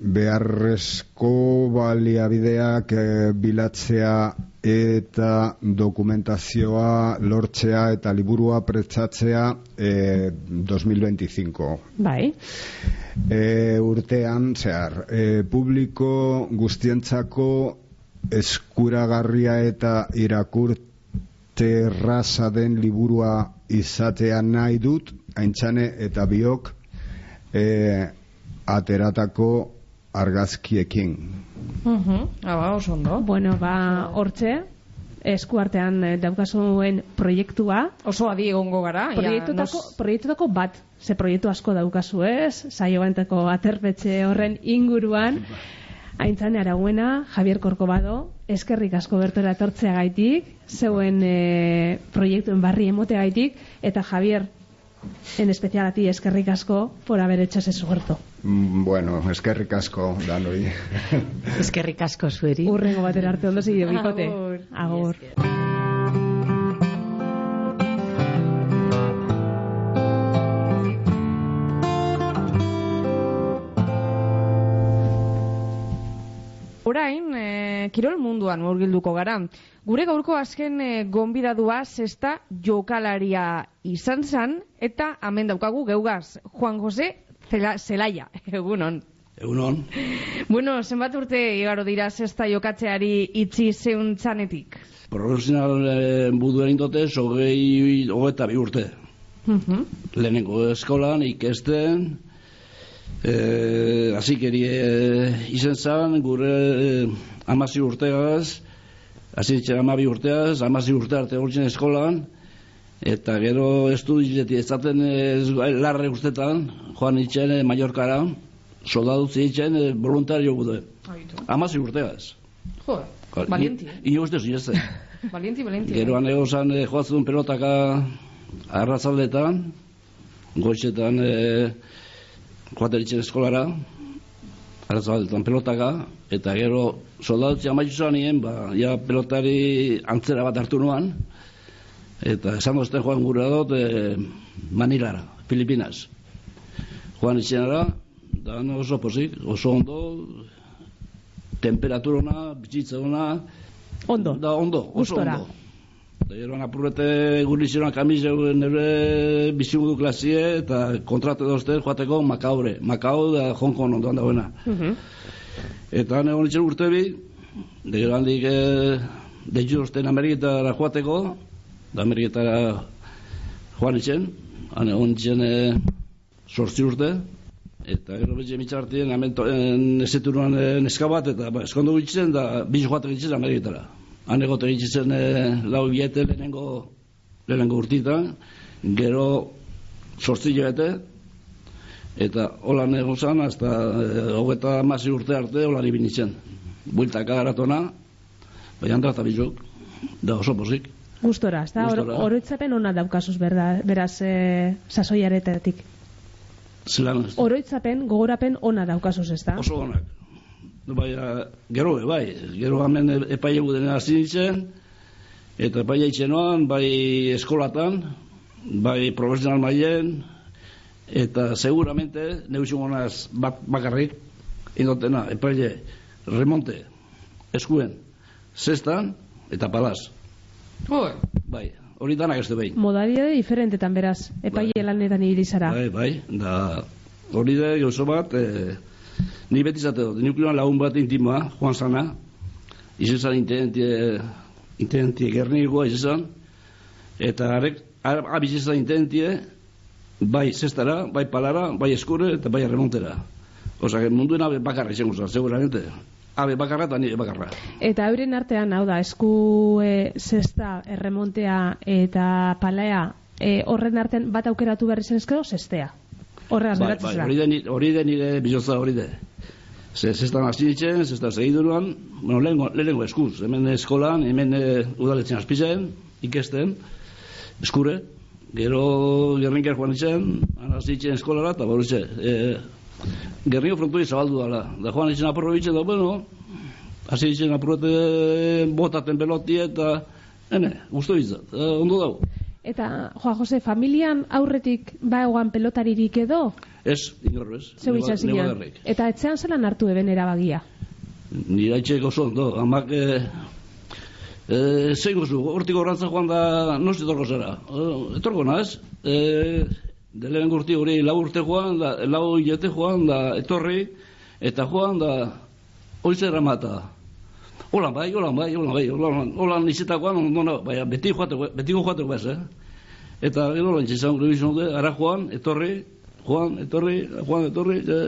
beharrezko baliabideak e, bilatzea eta dokumentazioa lortzea eta liburua pretsatzea e, 2025 Bai, e, urtean zehar e, publiko guztientzako eskuragarria eta irakurte erraza den liburua izatea nahi dut aintzane eta biok e, ateratako argazkiekin. Mhm, aba, oso ondo. Bueno, ba, hortxe, eskuartean eh, daukazuen proiektua, Oso adi egongo gara. proiektutako, nos- proiektutako bat, ze proiektu asko daukazu ez, saio benteko aterpetxe horren inguruan, Aintzane Arauena, Javier Corcovado, eskerrik asko bertora etortzea gaitik, zeuen e, proiektuen barri emotea gaitik, eta Javier, en especial a ti, eskerrik asko por haber hecho ese esfuerzo. Mm, Bueno, eskerrik asko, danoi. Eskerrik asko zueri. Urrengo batera arte ondo zide bikote. Agur. Agur. Orain, e, kirol munduan murgilduko gara. Gure gaurko azken e, gonbidadua zesta jokalaria izan zan, eta hemen daukagu geugaz, Juan José Zela, Zelaia, egunon. Egunon, Bueno, zenbat urte igaro dira zesta jokatzeari itzi zeuntzanetik? profesional eh, buduen indote, hogei, hogeita bi urte. Mhm. Lehenengo eskolan, ikesten, eh, azikeri eh, izen zan, gure eh, amazi urteaz, ditzen amabi urteaz, amazi urte arte hortzen eskolan, eta gero estudizeti ezaten eh, larre urtetan, joan itzen eh, Mallorcara, soldadu zitzen eh, voluntario gude. Amazi urteaz. Jo, valienti. Ino uste zinezte. Valienti, valienti. Gero anego zan e, joatzen pelotaka arrazaldetan, goizetan e, joaten ditzen eskolara, arrazaldetan pelotaka, eta gero soldadutzi amaitu nien, ba, ja pelotari antzera bat hartu nuan, eta esan dozten joan gure dut e, Manilara, Filipinas. Joan itxenara, da oso pozik, oso ondo, temperaturona, bitzitza ona, Ondo. Da ondo, oso Gustora. ondo. Da gero apurrete gurrizionak kamize nire bizimudu klasie eta kontratu dozte joateko Makaure. Makau da Hong Kong ondoan dagoena. Mhm. Eta han egon itxen urte bi, da gero handik e, deitu dozten Ameriketara joateko, da Ameriketara joan itxen, han egon itxen e, sortzi urte, eta gero betxe mitxartien hemen eseturuan e, neska bat, eta ba, eskondu gitzen, da bizu joatek itxen Ameriketara. Han egote gitzen e, lau bilete lehenengo, lehenengo urtitan, gero sortzi hilabete, eta holan egon zan, hasta e, hogeta masi urte arte holan ibin itzen. Bueltaka garatona, baina handrata bizuk, da oso pozik. Gustora, ez da, oroitzapen ona daukazuz berda, beraz e, sasoiaretatik. Zelan ez. Oroitzapen, gogorapen ona daukazuz, ez da? Oso onak. Baina, gero, bai, gero hemen epaile guden hasi nintzen, eta epaile itxenoan, bai eskolatan, bai profesional mailen, eta seguramente, neutxungonaz bat bakarrik, indotena, epaile, remonte, eskuen, zestan, eta palaz. Jo, Bai, hori danak ez du behin. Modalidade diferentetan beraz, epaile lanetan ibili zara. Bai, bai, da hori da gauzo bat, e, ni beti zate dut, nukleoan lagun bat intimoa, Juan Sana, izan zan intentie, intentie izan zan, eta arek, abiz zan intentie, bai zestara, bai palara, bai eskure, eta bai remontera. Osa, munduen abe bakarra izango zan, seguramente. Abe bakarra eta nire bakarra. Eta euren artean, hau da, esku e, zesta, erremontea eta palea, e, horren artean bat aukeratu behar izan ezkero, zestea. Horregaz Bai, bai, hori da ni- hori da nire bizotza hori da. Ze, zestan hasi ditzen, zestan segiduruan, bueno, lehengo, lehengo eskuz, hemen eskolan, hemen e, udaletzen azpizen, ikesten, eskure, gero gerrinker joan ditzen, hasi ditzen eskolara, eta bau e, gerrinko frontoi zabaldu dala, da joan ditzen apurro ditzen, da, bueno, hasi ditzen apurrete botaten peloti eta, hene, guztu ditzat, e, ondo dago. Eta, Joa Jose, familian aurretik ba egoan pelotaririk edo, Ez, inorro ez. zeu. Eta etzean zelan hartu eben erabagia. Nire aitzeko oso ondo, amak e, e, zein gozu, hortik horrantza joan da, nosti etorko zara. E, etorko naz, e, delen gurti hori lau urte joan, da, lau hilete joan, da, etorri, eta joan da, oizera mata. Holan bai, holan bai, holan bai, holan, holan izetakoan, ondo nago, baina beti joateko, betiko joateko bez, eh? Eta gero lan txizan gure bizon dute, ara joan, etorri, joan, etorri, joan, etorri, e,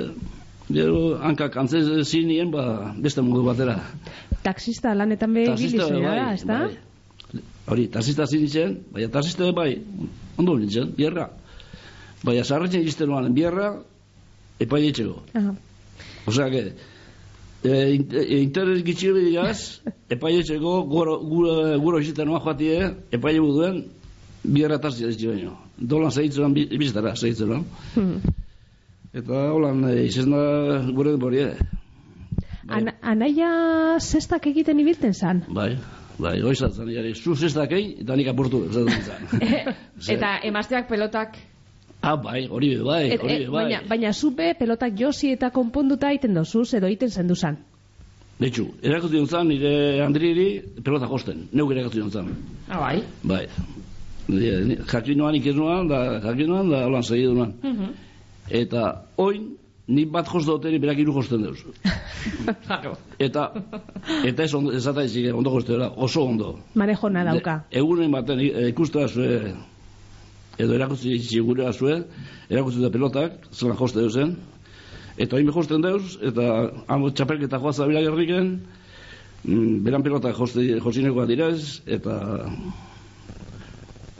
gero hankak antzen zinien, ba, beste mundu batera. Taxista lanetan be ibili Taxista, zera da, bai, bai. Hori, taxista zin nintzen, baina taxista bai, ondo nintzen, bierra. Baina sarretzen izten bierra, epai etxeko. Aha. Osea, que, e, in- e, interes gitxi digaz, epai etxeko, guro, guro, guro iziten noa joatie, epai duen, bierra taxista ez baino. Dolan zehitzen bizitara, zehitzen no? Mhm. Eta holan, e, izen da gure denbori, eh? An anaia zestak egiten ibilten zan. Bai, bai, goizatzen, jari, zu zestak egin, eta nik apurtu, ez dut izan. Eta emazteak pelotak Ah, bai, hori be bai, hori e, be bai. baina, baina zupe pelotak josi eta konponduta egiten dozuz edo egiten zendu zan. Betxu, erakutzi duntzan, nire Andriri pelota josten, neuk erakutzi duntzan. Ah, bai. Bai. Jakin noan ikesnoan, da, jakin noan, da, holan segidu noan. Mhm. Eta, oin, ni bat jost duteni, berak iru josten deuz. Claro. Eta, eta ez ondo, ez ondo jostera, oso ondo. Manejo na dauka. De, egunen baten e, ikusten zue, edo erakutsi zigure zue, erakutsi da pelotak, zelan joste deusen, eta oin josten deuz, eta amo txapelketa joazza bila gerriken, mm, beran pelotak joste, josinekoa direz, eta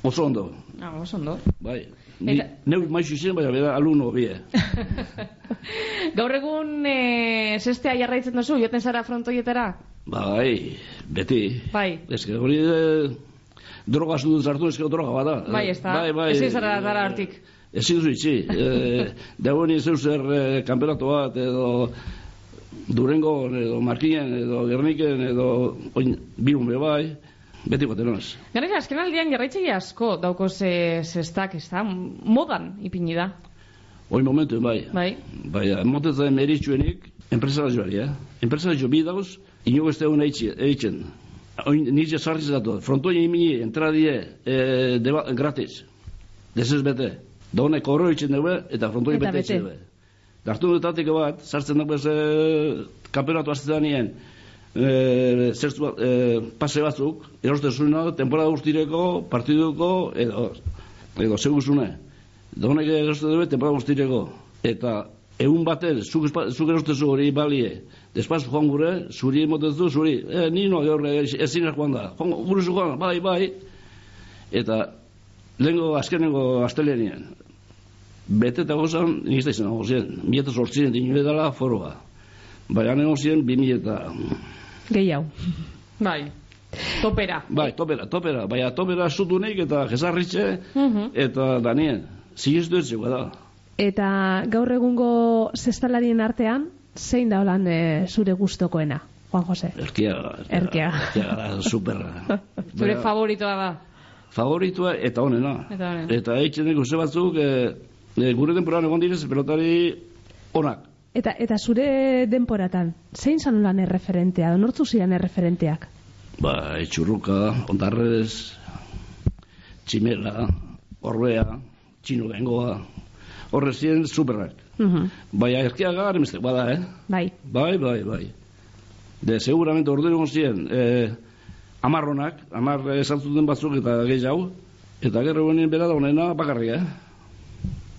oso ondo, Ah, oso ondo. bai. Ni, Eta- neu maizu izen, baina bera aluno bie. Gaur egun e, zestea jarraitzen duzu, joten zara frontoietara? Bai, beti. Bai. Ez hori de, droga zudun zartu, ez que droga bada. Bai, ez da. Bai, bai. Ezin zara dara hortik. Ezin duzu itxi. e, Dagoen izeu zer e, kanperatu bat, edo Durengo, edo Markinen, edo Gerniken, edo oin, birun be bai, beti baten oz. Gainera, azken jarraitzegi asko dauko ze, zestak, ez da? Modan ipini da. Oin momentu, bai. Bai. Bai, motetzen meritxuenik, enpresarazioari, eh? Enpresarazio bi dauz, inogo ez deun eitzen. Oin, nire sarriz datu, frontoia imini, entradie, e, deba, gratis. Desez bete. Da honek horro eitzen dugu, eta frontoia bete eitzen dugu. Dartu dutatik bat, sartzen dugu ez kampeonatu aztetan nien, e, zertu, bat, e, pase batzuk, eroste zuena, temporada guztireko, partiduko, edo, edo seguzune. Da honek eroste dugu, temporada guztireko. Eta egun baten, zuk, zuk eroste zu hori balie, despaz joan gure, zuri emotezu, zuri, e, nino gaur ezin joan da, joan, gure zu joan, bai, bai, eta lehenko azkenengo astelenean, bete eta gozan, nizta izan nago ziren, mi eta sortzien dinu edala foroa. Baina nago ziren, bi mi eta... Gehiago. Bai. Topera. Bai, topera, topera, baina topera zutunik eta jesarritxe, Mhm. eta danien, zigiztu etxekoa da. Eta gaur egungo zestalarien artean, zein da holan e, zure gustokoena, Juan Jose? Erkiaga. Erkiaga. Erkiaga, superra. Zure Baina, favoritoa da. favoritua eta honena. Eta honena. Eta eitzen dugu ze batzuk, e, e, gure temporan egon direz, pelotari onak. Eta, eta zure denporatan, zein zan holan erreferentea, nortzu ziren erreferenteak? Ba, etxurruka, ondarrez, tximela, orbea, txino bengoa, horre ziren superrak. Mhm. Baina erkiaga garen beste, bada, eh? Bai. Bai, bai, bai. De, seguramente ordeno egon ziren, eh, amarronak, amar esantzuten batzuk eta gehiago, eta gero benien bera da honena bakarrik, eh?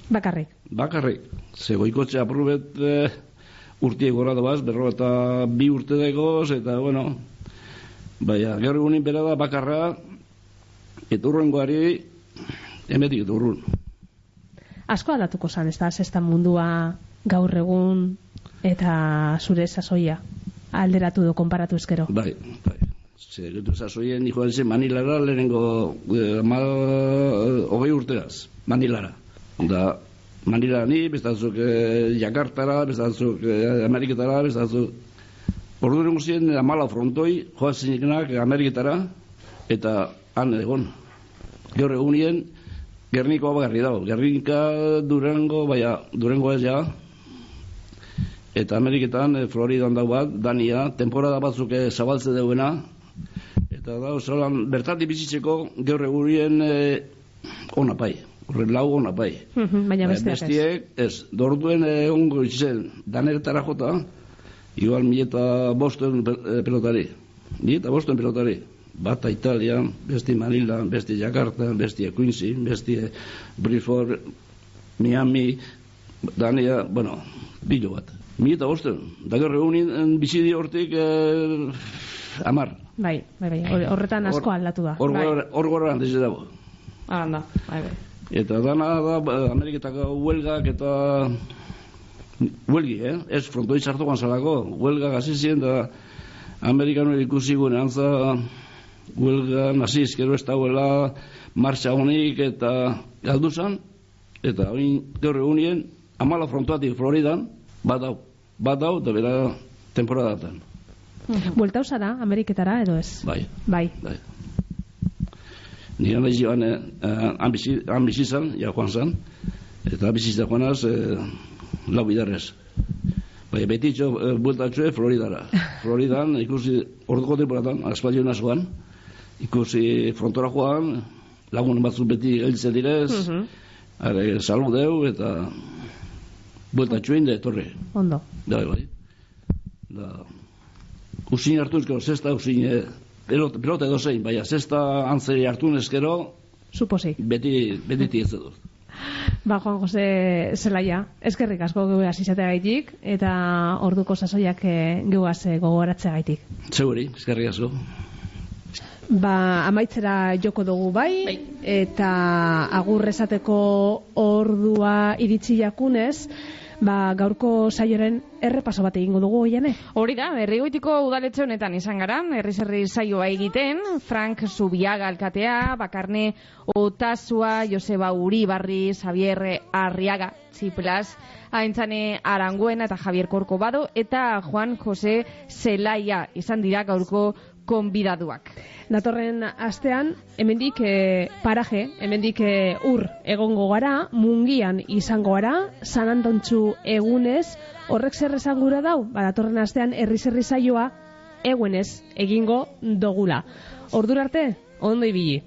Bakarrik. Bakarrik. Ze goikotxe aprobet eh, urtie gora dobaz, berro eta bi urte dagoz, eta bueno, baina gero egunin bera da bakarra, eta urrengoari, emetik eta urrun. Asko aldatuko zan, ez da, zestan mundua gaur egun eta zure sasoia alderatu do konparatu ezkero. Bai, bai. Ze, getu zazoien, joan zen Manilara lehenengo eh, mal, hogei urteaz, Manilara. Da, Manila ni, bestatzuk eh, Jakartara, bestatzuk eh, Ameriketara, bestatzuk... Ordu egun ziren, amala frontoi, joan zinenak Ameriketara, eta han egon. Gaur egunien, Gernikoa bagarri dago. Gernika, Durango, baina Durango ez ja, eta Ameriketan, eh, Floridan dago bat, Dania, temporada batzuk eh, zabaltze dauena, eta da, zolan, bertatik bizitzeko gaur egurien eh, onapai, horren lau onapai. Mhm, Baina besteak ez. Bestiek, ez, dorduen egongo itzen, daneretara jota, igual mi eta bosten pe- pelotari. Mi eta bosten pelotari. Bata Italia, besti Manila, besti Jakarta, besti Quincy, besti Briford, Miami, Dania, bueno, bilo bat. Mi eta bosten. Da gero egunin bizi di hortik eh, amar. Bai, bai, bai. hor- Horretan asko aldatu da. Hor Bai. gora- gora handiz dago. Hala da, bai, bai. Eta dana da, ba, Ameriketako huelgak eta huelgi, eh? Ez frontoi sartu gantzalako, huelgak hasi ziren da Amerikanoa ikusi guen antza huelga naziz, gero ez dauela martxa honik eta galdu zan, eta oin gaur egunien amala frontoatik Floridan, bat dau, bat dau, da bera temporadatan. Bueltau zara, Ameriketara, edo ez? Bai, Bai. bai. Ni anaiz joan, eh, han bizi- han bizi zan, ja joan zan, eta bizitza joanaz, eh, lau bidarrez. Bai, beti itxo, eh, bueltatxoe Floridara. Floridan, ikusi, orduko temporatan, aspaldion joan, ikusi frontora joan, lagun batzuk beti gelditzen direz, Mhm. are, saludeu, eta bueltatxoein da etorri. Ondo. Da, bai, bai. Da, usin hartu ezkero, zesta usin, eh, pelota, pelota edo zein, baina zesta antzeri hartu ezkero, Suposi. beti, beti tietze dut. Ba, Juan Jose Zelaia, eskerrik asko geuaz izateagaitik, eta orduko sasoiak eh, geuaz eh, gogoratzeagaitik. Seguri, eskerrik asko. Ba, amaitzera joko dugu bai, eta agur esateko ordua iritsi jakunez, ba, gaurko saioren errepaso bat egingo dugu oiane. Hori da, herrigoitiko udaletxe honetan izan gara, herri saioa egiten, Frank Zubiaga alkatea, Bakarne Otasua, Joseba Uribarri, Xavier Arriaga, Txiplas, Aintzane Aranguena eta Javier Corcovado, eta Juan Jose Zelaia izan dira gaurko konbidaduak. Datorren astean, hemendik eh, paraje, hemendik eh, ur egongo gara, mungian izango gara, San Antontxu egunez, horrek zer esan gura dau? Ba, datorren astean herri zerri saioa eguenez egingo dogula. Ordura arte, ondo ibili.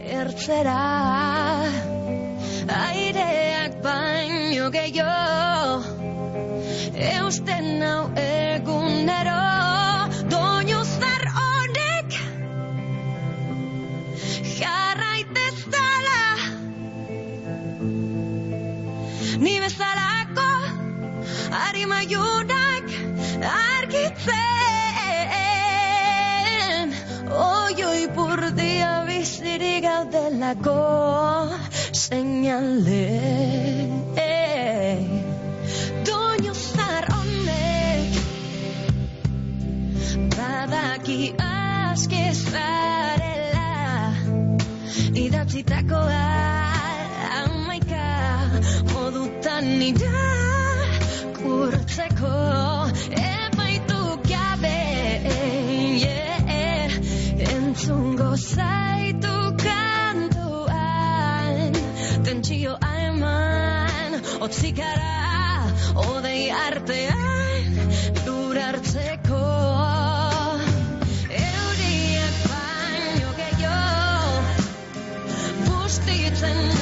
Ertzera aireak baino gehiago Eusten hau egunero Ni bezalako Arimaiunak argitzen. Oioi burdia bizirik gaudelako Seinale. Doinu zar honek Badaki aski zarela Idatzitakoa amaika anni da kurutzekoa ehbaitu gabe ye entzungo sai tu kando ain dentzio odei arpea durartzekoa euripean joke jo pusteitzen